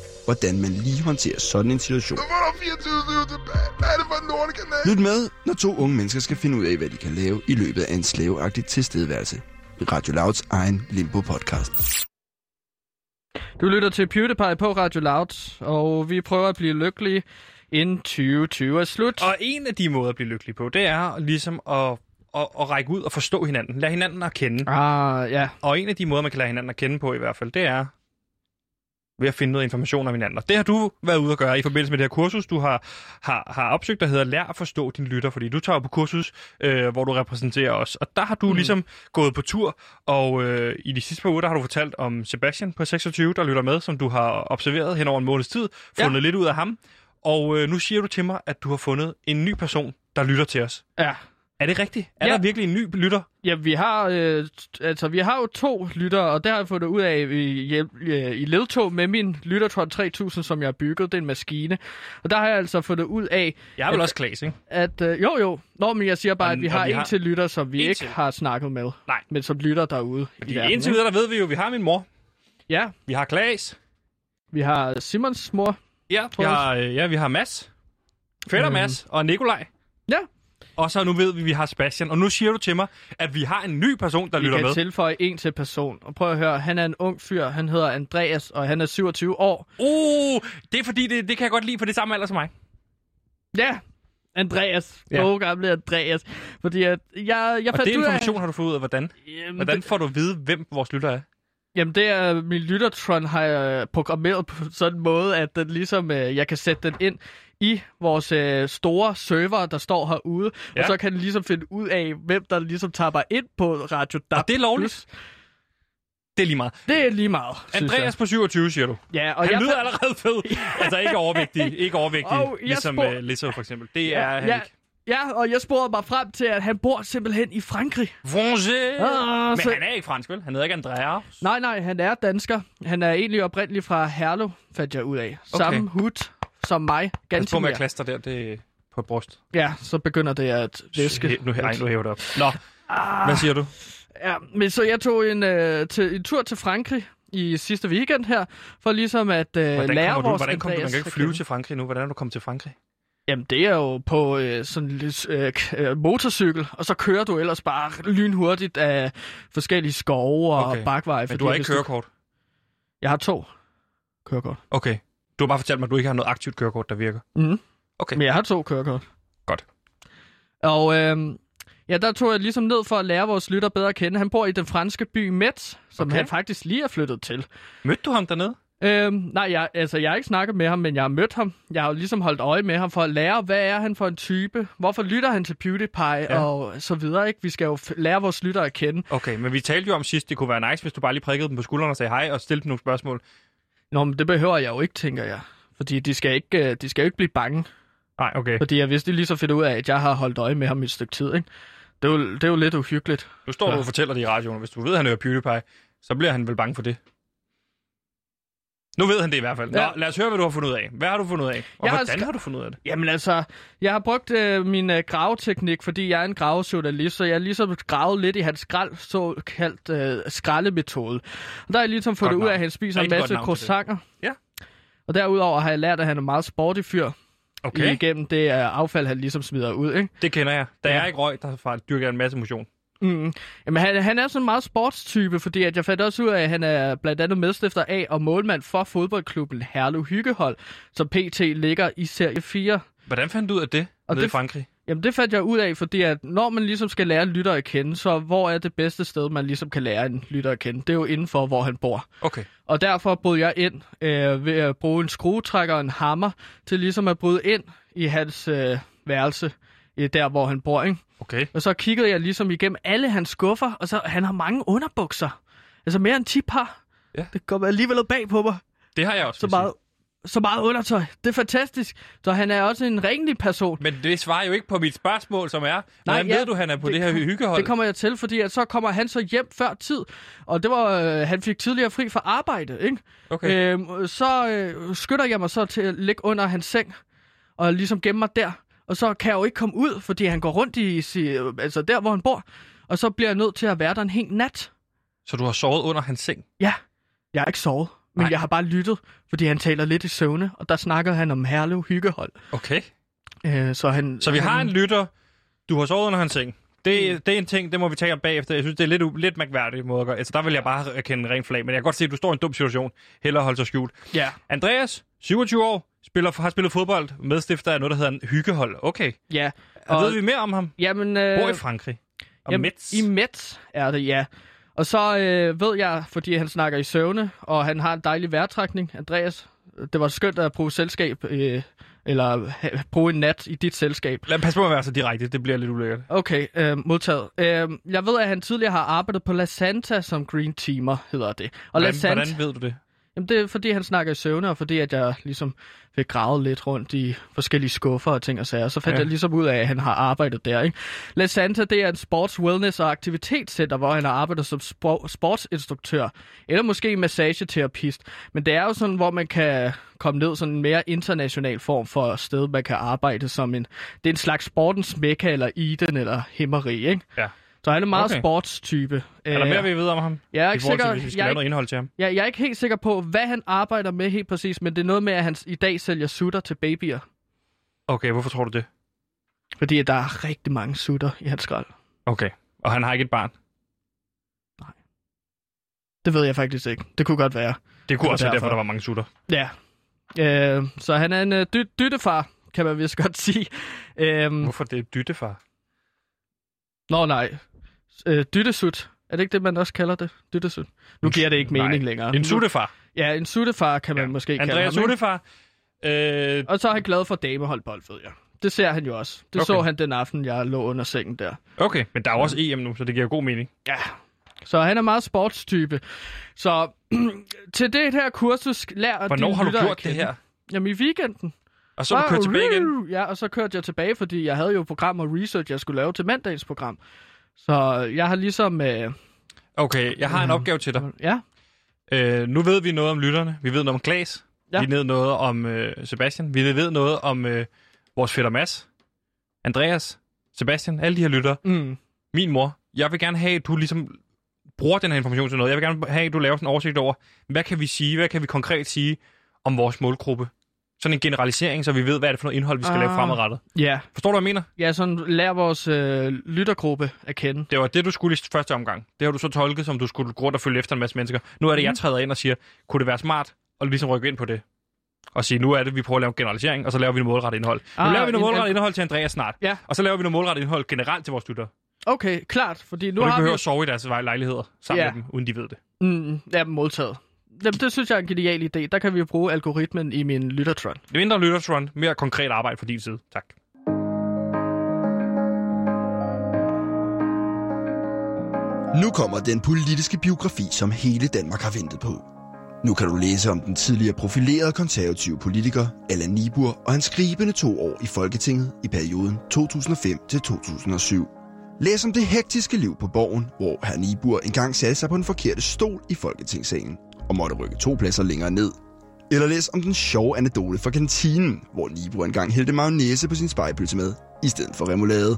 hvordan man lige håndterer sådan en situation. Lyt med, når to unge mennesker skal finde ud af, hvad de kan lave i løbet af en slaveagtig tilstedeværelse. Radio Louds egen Limbo-podcast. Du lytter til PewDiePie på Radio Loud, og vi prøver at blive lykkelige inden 2020 er slut. Og en af de måder at blive lykkelig på, det er ligesom at, at, at række ud og forstå hinanden. Lad hinanden at kende. Ah, ja. Og en af de måder, man kan lade hinanden at kende på i hvert fald, det er ved at finde noget information om hinanden. Og det har du været ude at gøre i forbindelse med det her kursus, du har, har, har opsøgt, der hedder Lær at forstå din lytter, fordi du tager på kursus, øh, hvor du repræsenterer os. Og der har du mm. ligesom gået på tur, og øh, i de sidste par uger, der har du fortalt om Sebastian på 26, der lytter med, som du har observeret hen over en måneds tid, fundet ja. lidt ud af ham. Og øh, nu siger du til mig, at du har fundet en ny person, der lytter til os. Ja. Er det rigtigt? Er Ja. der virkelig en ny lytter? Ja, vi har, øh, altså, vi har jo to lyttere, og der har jeg fundet ud af i, hjælp, øh, i ledtog med min Lyttertron 3000, som jeg har bygget. Det er en maskine. Og der har jeg altså fundet ud af, Jeg er vel At- også Klaas, ikke? at... Øh, jo, jo. Nå, men jeg siger bare, Og- at vi har vi en har- til lytter, som vi En ikke til. har snakket med. Nej. Men som lytter derude i Fordi verden. indtil videre, der ved vi jo, vi har min mor, Ja, vi har Klaas, vi har Simons mor. ja, vi jeg har, øh, ja, vi har Mads, Fætter Mhm. Mads og Nikolaj. Ja, Og så nu ved vi, at vi har Sebastian. Og nu siger du til mig, at vi har en ny person, der vi lytter kan med. tilføje en til person. Og prøv at høre, han er en ung fyr. Han hedder Andreas, og han er 27 år. Uh, det er fordi, det, det kan jeg godt lide, for det er samme alder som mig. Ja, Andreas. Ja. Gode gamle Andreas. Fordi at jeg, jeg Og fandt det ud af... information har du fået ud af, hvordan? Jamen, Hvordan får du at vide, hvem vores lytter er? Jamen, det er min Lyttertron har jeg programmeret på sådan en måde, at den ligesom, øh, jeg kan sætte den ind i vores øh, store server, der står herude. Ja. Og så kan den ligesom finde ud af, hvem der ligesom tapper ind på Radio DAB+. Og det er lovligt? Det er lige meget. Det er lige meget, Andreas på 27, siger du. Ja, og Han jeg lyder allerede fed. altså ikke overvægtig, ikke overvægtig, Og ligesom spurg- uh, Lizzo for eksempel. Det Ja, er han ja. ikke. Ja, og jeg spurgte mig frem til, at han bor simpelthen i Frankrig. Francais. Ah, Men så- han er ikke fransk, vel? Han hedder ikke Andreas. Nej, nej, han er dansker. Han er egentlig oprindeligt fra Herlev, fandt jeg ud af. Okay. Samme hud som mig. Pas på med Ganske klaster der, det på brust. Ja, så begynder det at væske. Hæ- Nu, ej, nu hæver det op. Nå, Ah. hvad siger du? Ja, men så jeg tog en, øh, til, en tur til Frankrig i sidste weekend her, for ligesom at øh, Hvordan lære du? vores Hvordan kommer du? Man Andreas kan ikke flyve til Frankrig nu. Hvordan er du kommet til Frankrig? Jamen, det er jo på øh, sådan lidt øh, øh, motorcykel, og så kører du ellers bare lynhurtigt af forskellige skove og Okay. bakveje. Men du har ikke kørekort? Jeg har to kørekort. Okay. Du har bare fortalt mig, at du ikke har noget aktivt kørekort, der virker. Mhm. Okay. Men jeg har to kørekort. Godt. Og øhm, ja, der tog jeg ligesom ned for at lære vores lytter bedre at kende. Han bor i den franske by Metz, som okay. han faktisk lige er flyttet til. Mødte du ham dernede? Øhm, nej, jeg, altså, jeg har ikke snakket med ham, men jeg har mødt ham. Jeg har jo ligesom holdt øje med ham for at lære, hvad er han for en type? Hvorfor lytter han til PewDiePie? Ja. Og så videre, ikke? Vi skal jo lære vores lyttere at kende. Okay, men vi talte jo om sidst, det kunne være nice, hvis du bare lige prikkede dem på skuldrene og sagde hej og stillede dem nogle spørgsmål. Nå, men det behøver jeg jo ikke, tænker jeg. Fordi de skal ikke, øh, de skal jo ikke blive bange. Nej, okay. Fordi jeg vidste lige så finder ud af, at jeg har holdt øje med ham i et stykke tid, ikke? Det er jo, det er jo lidt uhyggeligt. Nu står du Ja. og fortæller det i radioen, hvis du ved, at han hører PewDiePie, så bliver han vel bange for det. Nu ved han det i hvert fald. Nå, Ja. lad os høre, hvad du har fundet ud af. Hvad har du fundet ud af? Og Jeg har hvordan sk- har du fundet ud af det? Jamen altså, jeg har brugt øh, min øh, graveteknik, fordi jeg er en gravejournalist, så jeg har ligesom gravet lidt i hans skrald, såkaldt øh, skraldemetode. Og der har jeg ligesom fundet ud af, at han spiser en masse croissanter. Ja. Og derudover har jeg lært, at han er meget sporty fyr Okay, igennem det øh, affald, han ligesom smider ud, ikke? det kender jeg. Da Ja. jeg ikke røg, der dyrker jeg en masse motion. Mm. Jamen, han, han er sådan en meget sportstype, fordi at jeg fandt også ud af, at han er blandt andet medstifter af og målmand for fodboldklubben Herlev Hyggehold, som PT ligger i serie 4. Hvordan fandt du ud af det Og nede i det- Frankrig? Jamen, det fandt jeg ud af, fordi at når man ligesom skal lære en lytter at kende, så hvor er det bedste sted, man ligesom kan lære en lytter at kende? Det er jo inden for, hvor han bor. Okay. Og derfor brød jeg ind øh, ved at bruge en skruetrækker og en hammer til ligesom at bryde ind i hans øh, værelse, øh, der hvor han bor, ikke? Okay. Og så kiggede jeg ligesom igennem alle hans skuffer, og så han har mange underbukser. Altså mere end 10 par. Ja. Det kommer alligevel bag på mig. Det har jeg også. Så meget, så meget undertøj. Det er fantastisk. Så han er også en ringlig person. Men det svarer jo ikke på mit spørgsmål, som er, hvordan ja, ved du, han er på det, det her hyggehold? Det kommer jeg til, fordi at så kommer han så hjem før tid. Og det var, øh, han fik tidligere fri fra arbejde, ikke? Okay. Øhm, så øh, skytter jeg mig så til at ligge under hans seng, og ligesom gemme mig der. Og så kan jeg jo ikke komme ud, fordi han går rundt i, altså der, hvor han bor. Og så bliver jeg nødt til at være der en hel nat. Så du har sovet under hans seng? Ja, jeg har ikke sovet, men Nej. jeg har bare lyttet, fordi han taler lidt i søvne, og der snakkede han om Herlev Hyggehold. Okay. Øh, så, han, Så vi han, har en lytter, du har sovet under hans seng. Det, det er en ting, det må vi tale om bagefter. Jeg synes, det er lidt, lidt mærkværdigt måde at gøre. Altså, der vil jeg bare erkende ren flag, men jeg kan godt se, at du står i en dum situation. Hellere holde sig skjult. Ja, Andreas, 27 år, spiller, har spillet fodbold, medstifter af noget, der hedder en hyggehold. Okay. ja. Og Og, ved vi mere om ham? Jamen, Bor i øh, Frankrig. Og Mets. I Mets er det, ja. Og så øh, ved jeg, fordi han snakker i søvne, og han har en dejlig vejrtrækning, Andreas. Det var skønt at bruge selskab, øh, eller bruge en nat i dit selskab. Lad pas på at være så direkte, det bliver lidt ulækkert. Okay, øh, modtaget. Øh, jeg ved, at han tidligere har arbejdet på La Santa som green teamer, hedder det. Og La Hvordan, Santa, hvordan ved du det? Jamen, det er fordi, han snakker i søvne, og fordi, at jeg ligesom fik gravet lidt rundt i forskellige skuffer og ting og sager. Så fandt Ja. jeg ligesom ud af, at han har arbejdet der. Ikke? La Santa, det er en sports, wellness og aktivitetscenter, hvor han har arbejdet som spor- sportsinstruktør, eller måske massageterapeut. Men det er jo sådan, hvor man kan komme ned sådan en mere international form for sted, man kan arbejde som en... Det er en slags sportens mekka, eller Eden, eller himmeri, ikke? Ja. Så han er meget Okay. sportstype. Er der mere, vi ved om ham? Jeg er ikke forhold til, sikker, hvis vi skal jeg lave noget indhold til ham. Ja, jeg er ikke helt sikker på, hvad han arbejder med helt præcis, men det er noget med, at han i dag sælger sutter til babyer. Okay, hvorfor tror du det? Fordi at der er rigtig mange sutter i hans skrald. Okay. Og han har ikke et barn? Det ved jeg faktisk ikke. Det kunne godt være. Det kunne også være derfor, derfor. der var mange sutter. Ja. Øh, så han er en øh, dy- dyttefar, kan man vist godt sige. Øh, Hvorfor det er dyttefar? nå nej. Øh, dyttesut. Er det ikke det, man også kalder det? Dyttesut. Nu giver det ikke mening nej. længere. En suttefar. Ja, en suttefar kan man Ja. måske kalde Andreas ham. ikke? Suttefar. Øh, Og så er han glad for dameholdbold, ved jeg. Det ser han jo også. Det Okay. så han den aften, jeg lå under sengen der. okay, men der er jo også EM nu, så det giver god mening. Ja. Så han er meget sportstype. Så til det her kursus lær Hvornår har du gjort det her? Jamen i weekenden. Og så du kørt tilbage igen? Ja, og så kørte jeg tilbage, fordi jeg havde jo program og research, jeg skulle lave til mandagens program. Så jeg har ligesom... Øh, Okay, jeg har en opgave til dig. ja, Øh, nu ved vi noget om lytterne. Vi ved noget om Klaas. Ja. Vi ved noget om øh, Sebastian. Vi ved noget om øh, vores fætter Mads. Andreas. Sebastian. Alle de her lyttere. mm, Min mor. Jeg vil gerne have, at du ligesom bruger den her information til noget. Jeg vil gerne have, at du laver sådan en oversigt over, hvad kan vi sige, hvad kan vi konkret sige om vores målgruppe? Sådan en generalisering, så vi ved, hvad er det for noget indhold, vi skal ah. lave fremadrettet. ja. Forstår du, hvad jeg mener? Ja, sådan lær vores øh, lyttergruppe at kende. Det var det, du skulle i første omgang. Det har du så tolket, som du skulle gå rundt og følge efter en masse mennesker. Nu er det, jeg træder ind og siger, kunne det være smart at ligesom rykke ind på det? Og sige, nu er det, vi prøver at lave en generalisering, og så laver vi noget målrettet indhold. Nu Ah, laver vi noget målrettet indhold til Andreas snart. Ja. Og så laver vi noget målrettet indhold generelt til vores lyttere. Okay, klart, fordi nu Nu du ikke har vi... behøver at sove i deres lejligheder sammen Ja. med dem, uden de ved det. Mm, ja, modtaget. Jamen, det synes jeg er en genial idé. Der kan vi jo bruge algoritmen i min lyttertron. Mindre lyttertron, mere konkret arbejde fra din side. Tak. Nu kommer den politiske biografi, som hele Danmark har ventet på. Nu kan du læse om den tidligere profilerede konservative politiker Allan Nibur og hans skribende to år i Folketinget i perioden 2005-2007. Læs om det hektiske liv på borgen, hvor herr Nibur engang satte sig på den forkerte stol i Folketingssalen og måtte rykke to pladser længere ned. Eller læs om den sjove anekdote fra kantinen, hvor Nibur engang hældte mayonnaise på sin spejpølse med, i stedet for remoulade.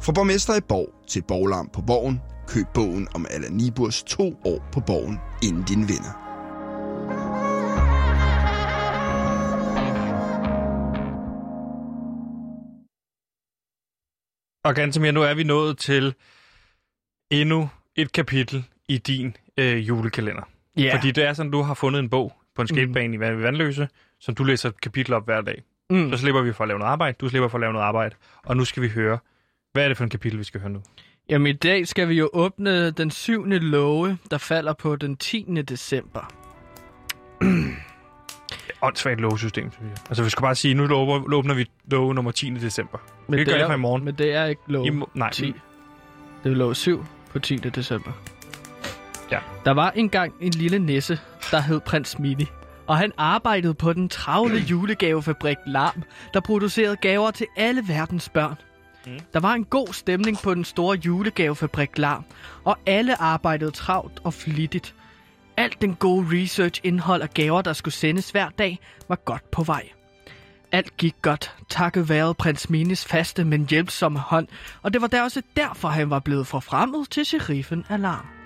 Fra borgmester i Borg til borglarm på Borgen, køb bogen om Allan Niburs to år på Borgen, inden din vinder. Og Gantemir, nu er vi nået til endnu et kapitel i din øh, julekalender. Ja. Fordi det er sådan, du har fundet en bog på en skatebane mm. i Vand- Vandløse, som du læser kapitel op hver dag. Mm. Så slipper vi for at lave noget arbejde, du slipper for at lave noget arbejde, og nu skal vi høre, hvad er det for en kapitel, vi skal høre nu? Jamen, i dag skal vi jo åbne den syvende låge, der falder på den 10. december. Åndssvagt lovsystem, synes jeg. Altså, vi skal bare sige, nu åbner, åbner vi love nummer 10. december. Men Det gør er, jeg fra i morgen. Men det er ikke låge I nej, 10. Det er låge 7 på 10. december. Ja. Der var engang en lille nisse, der hed Prins Mini. Og han arbejdede på den travle julegavefabrik Larm, der producerede gaver til alle verdens børn. Mm. Der var en god stemning på den store julegavefabrik Larm, og alle arbejdede travlt og flittigt. Alt den gode research, indhold og gaver, der skulle sendes hver dag, var godt på vej. Alt gik godt, takket være prins Minis faste, men hjælpsomme hånd, og det var der også derfor, han var blevet forfremmet til sheriffen Alarm.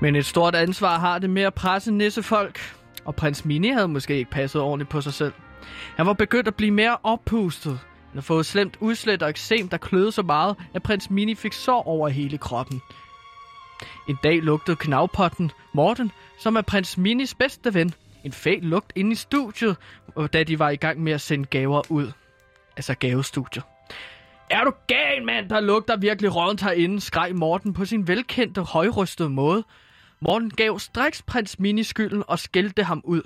Men et stort ansvar har det med at presse nissefolk, og prins Mini havde måske ikke passet ordentligt på sig selv. Han var begyndt at blive mere oppustet. Han havde fået slemt udslæt og eksem, der kløede så meget, at prins Mini fik sår over hele kroppen. En dag lugtede knavpotten Morten, som er prins Minis bedste ven, en fæl lugt inde i studiet, da de var i gang med at sende gaver ud. Altså gavestudiet. Er du gal, mand? Der lugter virkelig rådent herinde, skreg Morten på sin velkendte, højrystede måde. Morten gav straks prins Mini skylden og skældte ham ud.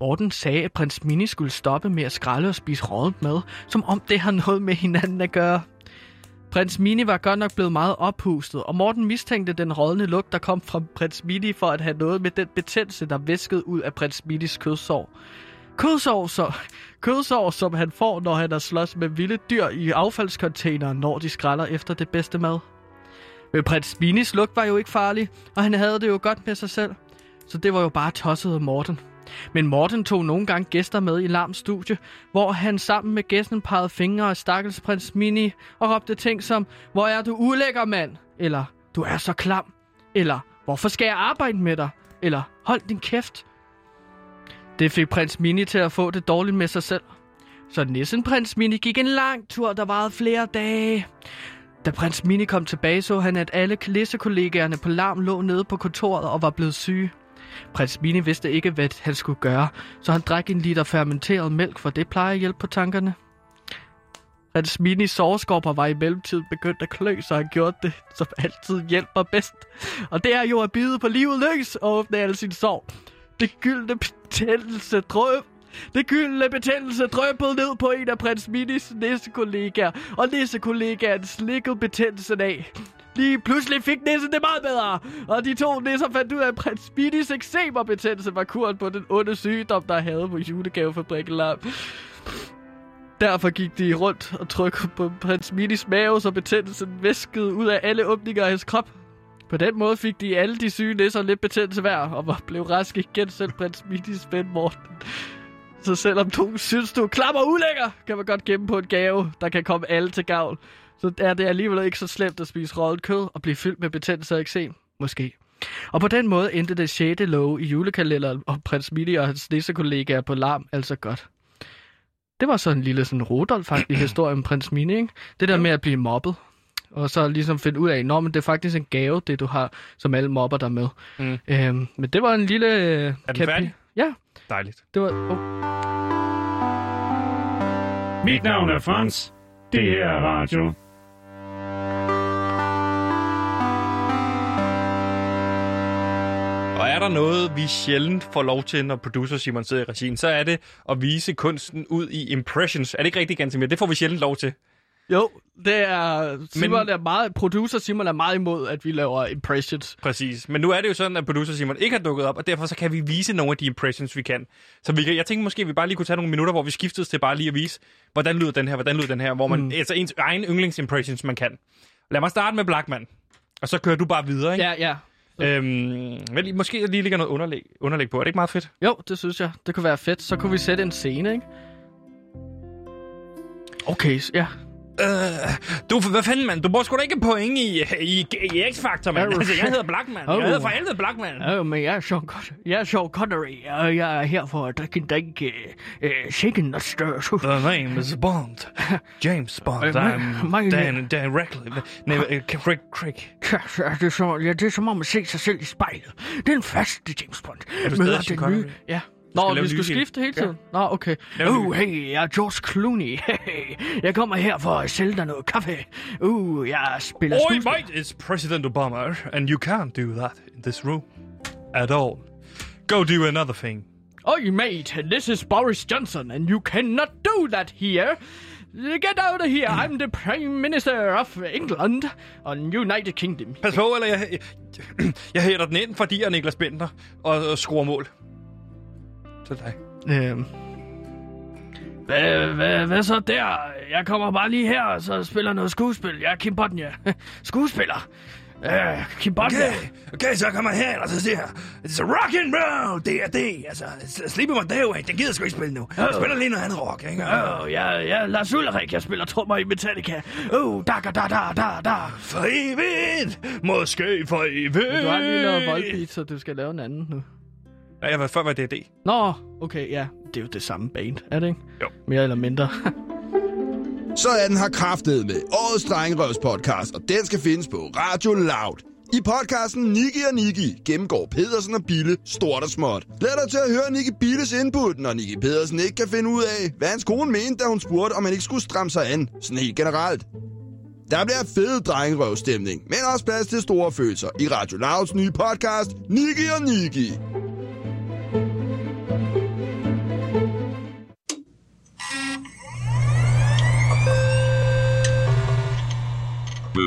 Morten sagde, at prins Mini skulle stoppe med at skralde og spise rådent mad, som om det har noget med hinanden at gøre. Prins Mini var godt nok blevet meget ophustet, og Morten mistænkte den rådne lugt, der kom fra prins Mini for at have noget med den betændelse, der væskede ud af prins Minis kødsår. Kødsår, så, kødsår, som han får, når han er slås med vilde dyr i affaldskontaineren, når de skralder efter det bedste mad. Men prins Minis lugt var jo ikke farlig, og han havde det jo godt med sig selv. Så det var jo bare tosset af Morten. Men Morten tog nogle gange gæster med i Larms studie, hvor han sammen med gæsten pegede fingre af stakkels prins Mini og råbte ting som, hvor er du ulækker mand? Eller, du er så klam? Eller, hvorfor skal jeg arbejde med dig? Eller, hold din kæft. Det fik prins Mini til at få det dårligt med sig selv. Så nissen prins Mini gik en lang tur, der varede flere dage. Da prins Mini kom tilbage, så han, at alle læsekollegaerne på Larm lå nede på kontoret og var blevet syge. Prins Mini vidste ikke, hvad han skulle gøre, så han drak en liter fermenteret mælk, for det plejer at hjælpe på tankerne. Prins Mini sårskorper var i mellemtiden begyndt at klø, så han gjorde det, som altid hjælper bedst. Og det er jo at bide på livet løs og åbne alle sine sår. Det gyldne betændelse drøb det gyldne betændelse drøbbede ned på en af prins Minis nissekollegaer, og nissekollegaen slikkede betændelsen af. Lige pludselig fik nissen det meget bedre, og de to nisser fandt ud af, at prins Minis eksemerbetændelse var kuren på den onde sygdom, der havde på julegavefabrikken Lam. Derfor gik de rundt og trykkede på prins Minis mave, så betændelsen væskede ud af alle åbninger af hans krop. På den måde fik de alle de syge nisser lidt betændelse hver, og var blev raske igen selv prins Minis ven Morten. Så selvom du synes, du er og ulækker, kan man godt gemme på en gave, der kan komme alle til gavn. Så er det alligevel ikke så slemt at spise rådent kød og blive fyldt med betændelse og eksem. Måske. Og på den måde endte det 6. love i julekalenderen og prins Mini og hans nissekollegaer på larm altså godt. Det var så en lille sådan Rodolf-agtig historie om prins Mini, ikke? Det der med at blive mobbet. Og så ligesom finde ud af, at det er faktisk en gave, det du har, som alle mobber dig med. Mm. Øhm, men det var en lille... Øh, Er den færdig? Ja, Dejligt. det var... Oh. Mit navn er Frans. Det her er radio. Og er der noget, vi sjældent får lov til, når producer Simon sidder i regien, så er det at vise kunsten ud i impressions. Er det ikke rigtigt, Gansimir? Det får vi sjældent lov til. Jo, det er... Simon er meget... Producer Simon er meget imod, at vi laver impressions. Præcis. Men nu er det jo sådan, at producer Simon ikke har dukket op, og derfor så kan vi vise nogle af de impressions, vi kan. Så vi kan, jeg tænkte måske, at vi bare lige kunne tage nogle minutter, hvor vi skiftes til bare lige at vise, hvordan lyder den her, hvordan lyder den her, hvor man, mm. altså ens egen yndlingsimpressions, man kan. Lad mig starte med Blackman, og så kører du bare videre, ikke? Ja, ja. Øhm, men lige- måske lige ligger noget underlæg, underlæg på. Er det ikke meget fedt? Jo, det synes jeg. Det kunne være fedt. Så kunne vi sætte en scene, ikke? Okay, ja. Øh, du, hvad fanden, mand? Du bruger sgu da ikke point i, i, i X-Factor, mand. Altså, jeg hedder Blackman. Oh. Jeg hedder for helvede Blackman. Ja, men jeg er Sean, Con- jeg er Sean Connery, og jeg er her for at drikke en drink uh, uh, shaken og stir. The name is Bond. James Bond. Øh, mig- I'm mig- Dan, Dan Radcliffe. Nej, øh, Craig, Craig. Ja, så er det, så, ja, det er som om at se sig selv i spejlet. Den første James Bond. Er du stadig Sean den nye. Connery? Ja. Nå, vi skulle skifte hele tiden. Nå, okay. Uh, hey, jeg er George Clooney. Hey, jeg kommer her for at sælge dig noget kaffe. Uh, jeg spiller Oi, skuespil. mate, it's President Obama, and you can't do that in this room at all. Go do another thing. Oi, mate, this is Boris Johnson, and you cannot do that here. Get out of here. I'm the Prime Minister of England and United Kingdom. Pas på, eller jeg, jeg, jeg hætter den ind, fordi jeg er Niklas Bender og, og skruer mål. Til dig. Øhm. Hvad, hvad, hvad så der? Jeg kommer bare lige her, og så spiller noget skuespil. Jeg er Kim Bodnia. Skuespiller. Øh, Kim Bodnia. Okay, okay, så kommer her, og så siger jeg, it's a rock and roll, det er det. Altså, Sleepy Mondeo, den gider sgu ikke spille nu. Jeg spiller lige noget andet rock, ikke? Åh, oh, jeg, jeg er Lars Ulrik. Jeg spiller trommer i Metallica. Oh, da da da da da da. For evigt, måske for evigt. Du har lige lavet voldbeat, så du skal lave en anden nu. Ja, jeg var før var det det. Nå, okay, ja. Det er jo det samme band, er det ikke? Jo. Mere eller mindre. Så er den her kraftet med årets Drengerøvs podcast, og den skal findes på Radio Loud. I podcasten Niki og Niki gennemgår Pedersen og Bille stort og småt. Lad dig til at høre Niki Billes input, når Niki Pedersen ikke kan finde ud af, hvad hans kone mente, da hun spurgte, om han ikke skulle stramme sig an, sådan helt generelt. Der bliver fed drengerøvstemning, men også plads til store følelser i Radio Louds nye podcast, Niki og Niki.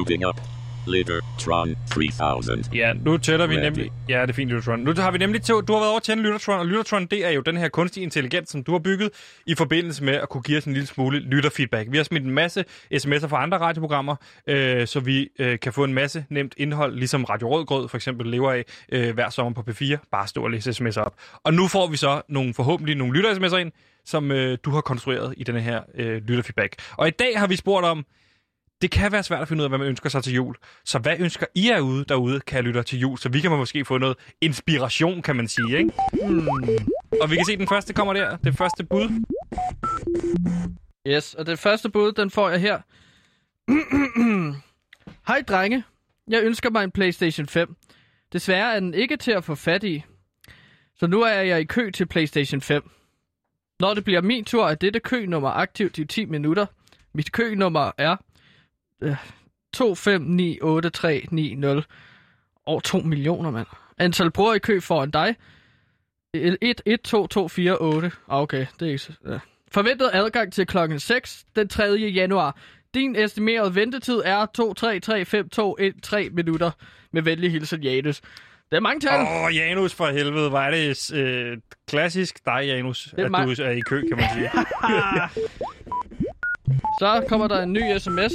Moving up. Littertron 3000. Ja, nu tæller vi Ready. nemlig... Ja, det er fint, Lyttertron. Nu har vi nemlig... til- Du har været over til en Lyttertron, og Lyttertron, det er jo den her kunstige intelligens, som du har bygget i forbindelse med at kunne give os en lille smule lytterfeedback. Vi har smidt en masse sms'er fra andre radioprogrammer, øh, så vi øh, kan få en masse nemt indhold, ligesom Radio Rødgrød for eksempel lever af øh, hver sommer på P4. Bare stå og læse sms'er op. Og nu får vi så nogle, forhåbentlig nogle lytter-sms'er ind, som øh, du har konstrueret i denne her øh, lytterfeedback. Og i dag har vi spurgt om, det kan være svært at finde ud af, hvad man ønsker sig til jul. Så hvad ønsker I er ude derude, kan lytte til jul? Så vi kan måske få noget inspiration, kan man sige, ikke? Hmm. Og vi kan se, at den første kommer der. Det første bud. Yes, og det første bud, den får jeg her. Hej drenge. Jeg ønsker mig en PlayStation 5. Desværre er den ikke til at få fat i. Så nu er jeg i kø til PlayStation 5. Når det bliver min tur, er dette kønummer aktivt i 10 minutter. Mit kønummer er øh, 2598390. Over 2 millioner, mand. Antal brugere i kø foran dig. 112248. Ah, okay, det er ikke så... Ja. Forventet adgang til klokken 6 den 3. januar. Din estimerede ventetid er 2335213 minutter. Med venlig hilsen, Janus. Det er mange tal. Åh, oh, Janus for helvede. Hvor er det øh, klassisk dig, Janus, er at du er i kø, kan man sige. Så kommer der en ny sms.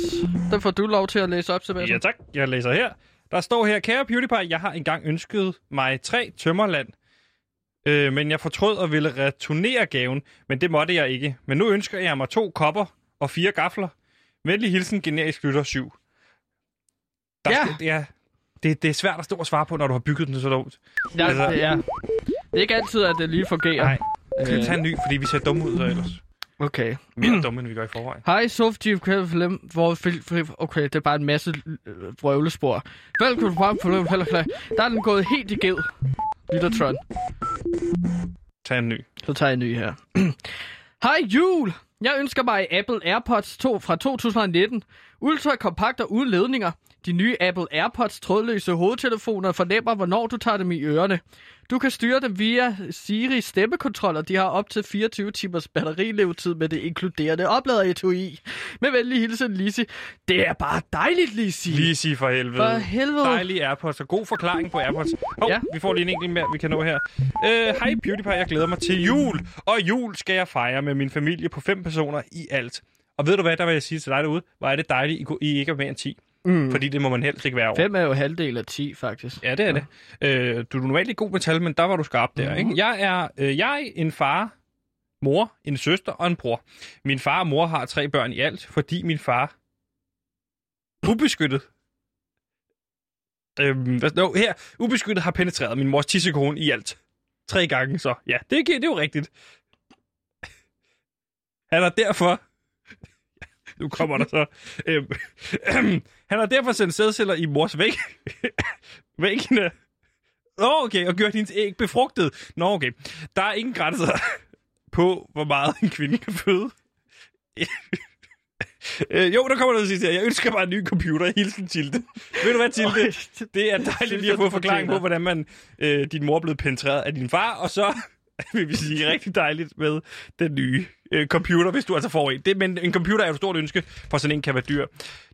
Den får du lov til at læse op, Sebastian. ja, tak. Jeg læser her. Der står her, kære PewDiePie, jeg har engang ønsket mig tre tømmerland. Øh, men jeg fortrød og ville returnere gaven, men det måtte jeg ikke. Men nu ønsker jeg mig to kopper og fire gafler. Venlig hilsen, generisk lytter 7. Der Ja. Skal, ja det, det er svært at stå og svare på, når du har bygget den så dumt. Ja, Altså- det, er, det er ikke altid, at det lige fungerer. Nej, skal vi Øh. tage en ny, fordi vi ser dumme ud så ellers. Okay. Mere dumme, end vi gør i forvejen. Hej, Softie Film, hvor fil- fil- Okay, det er bare en masse øh, vrøvlespor. Velkommen heller klar. Der er den gået helt i ged. Lyttertron. Tag en ny. Så tager jeg en ny her. Hej jul! Jeg ønsker mig Apple AirPods 2 fra 2019. Ultra kompakt og uden ledninger. De nye Apple AirPods trådløse hovedtelefoner fornemmer, hvornår du tager dem i ørerne. Du kan styre dem via Siri stemmekontroller. De har op til 24 timers batterilevetid med det inkluderende oplader-etui. Med venlig hilsen, Lisi. Det er bare dejligt, Lisi. Lige sige for helvede. For helvede. Dejlige AirPods og god forklaring på AirPods. Hov, Ja. vi får lige en enkelt mere, vi kan nå her. Øh, Hej PewDiePie, jeg glæder mig til jul. Og jul skal jeg fejre med min familie på fem personer i alt. Og ved du hvad, der vil jeg sige til dig derude? Hvor er det dejligt, I, I ikke er mere end 10. Mm. Fordi det må man helst ikke være over. 5 er jo halvdel af 10, faktisk. Ja, det er det. Øh, du er normalt ikke god med tal, men der var du skarp der. Mhm. Ikke? Jeg er øh, jeg, en far, mor, en søster og en bror. Min far og mor har tre børn i alt, fordi min far ubeskyttet Øhm, no, her, ubeskyttet har penetreret min mors tissekone i alt. Tre gange, så ja, det, det er jo rigtigt. Han er derfor... Nu kommer der så... Øhm, han har derfor sendt sædceller i mors væg. Væggene. Nå, okay, og gjort hendes æg befrugtet. Nå, okay. Der er ingen grænser på, hvor meget en kvinde kan føde. Øh, jo, der kommer noget sidste her. Jeg ønsker bare en ny computer. Hilsen Tilde. Ved du hvad, Tilde? Det er dejligt lige at få forklaring på, hvordan man, øh, din mor er blevet penetreret af din far, og så vil vi sige rigtig dejligt med den nye øh, computer, hvis du altså får en. Det, men en computer er jo et stort ønske, for sådan en kan være dyr.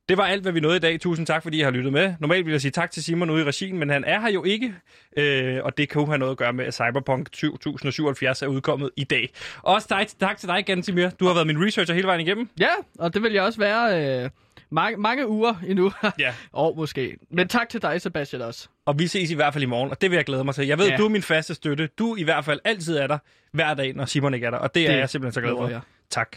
Det var alt, hvad vi nåede i dag. Tusind tak, fordi I har lyttet med. Normalt vil jeg sige tak til Simon ude i regien, men han er her jo ikke, øh, og det kan jo have noget at gøre med, at Cyberpunk 2077 er udkommet i dag. Også dig, tak til dig, Gantimir. Du har været min researcher hele vejen igennem. Ja, og det vil jeg også være øh, mange, mange uger endnu. Ja. År måske. Men tak til dig, Sebastian, også. Og vi ses i hvert fald i morgen, og det vil jeg glæde mig til. Jeg ved, Ja. du er min faste støtte. Du i hvert fald altid er der hver dag, når Simon ikke er der, og det, det er jeg simpelthen så glad for. jeg. Tak.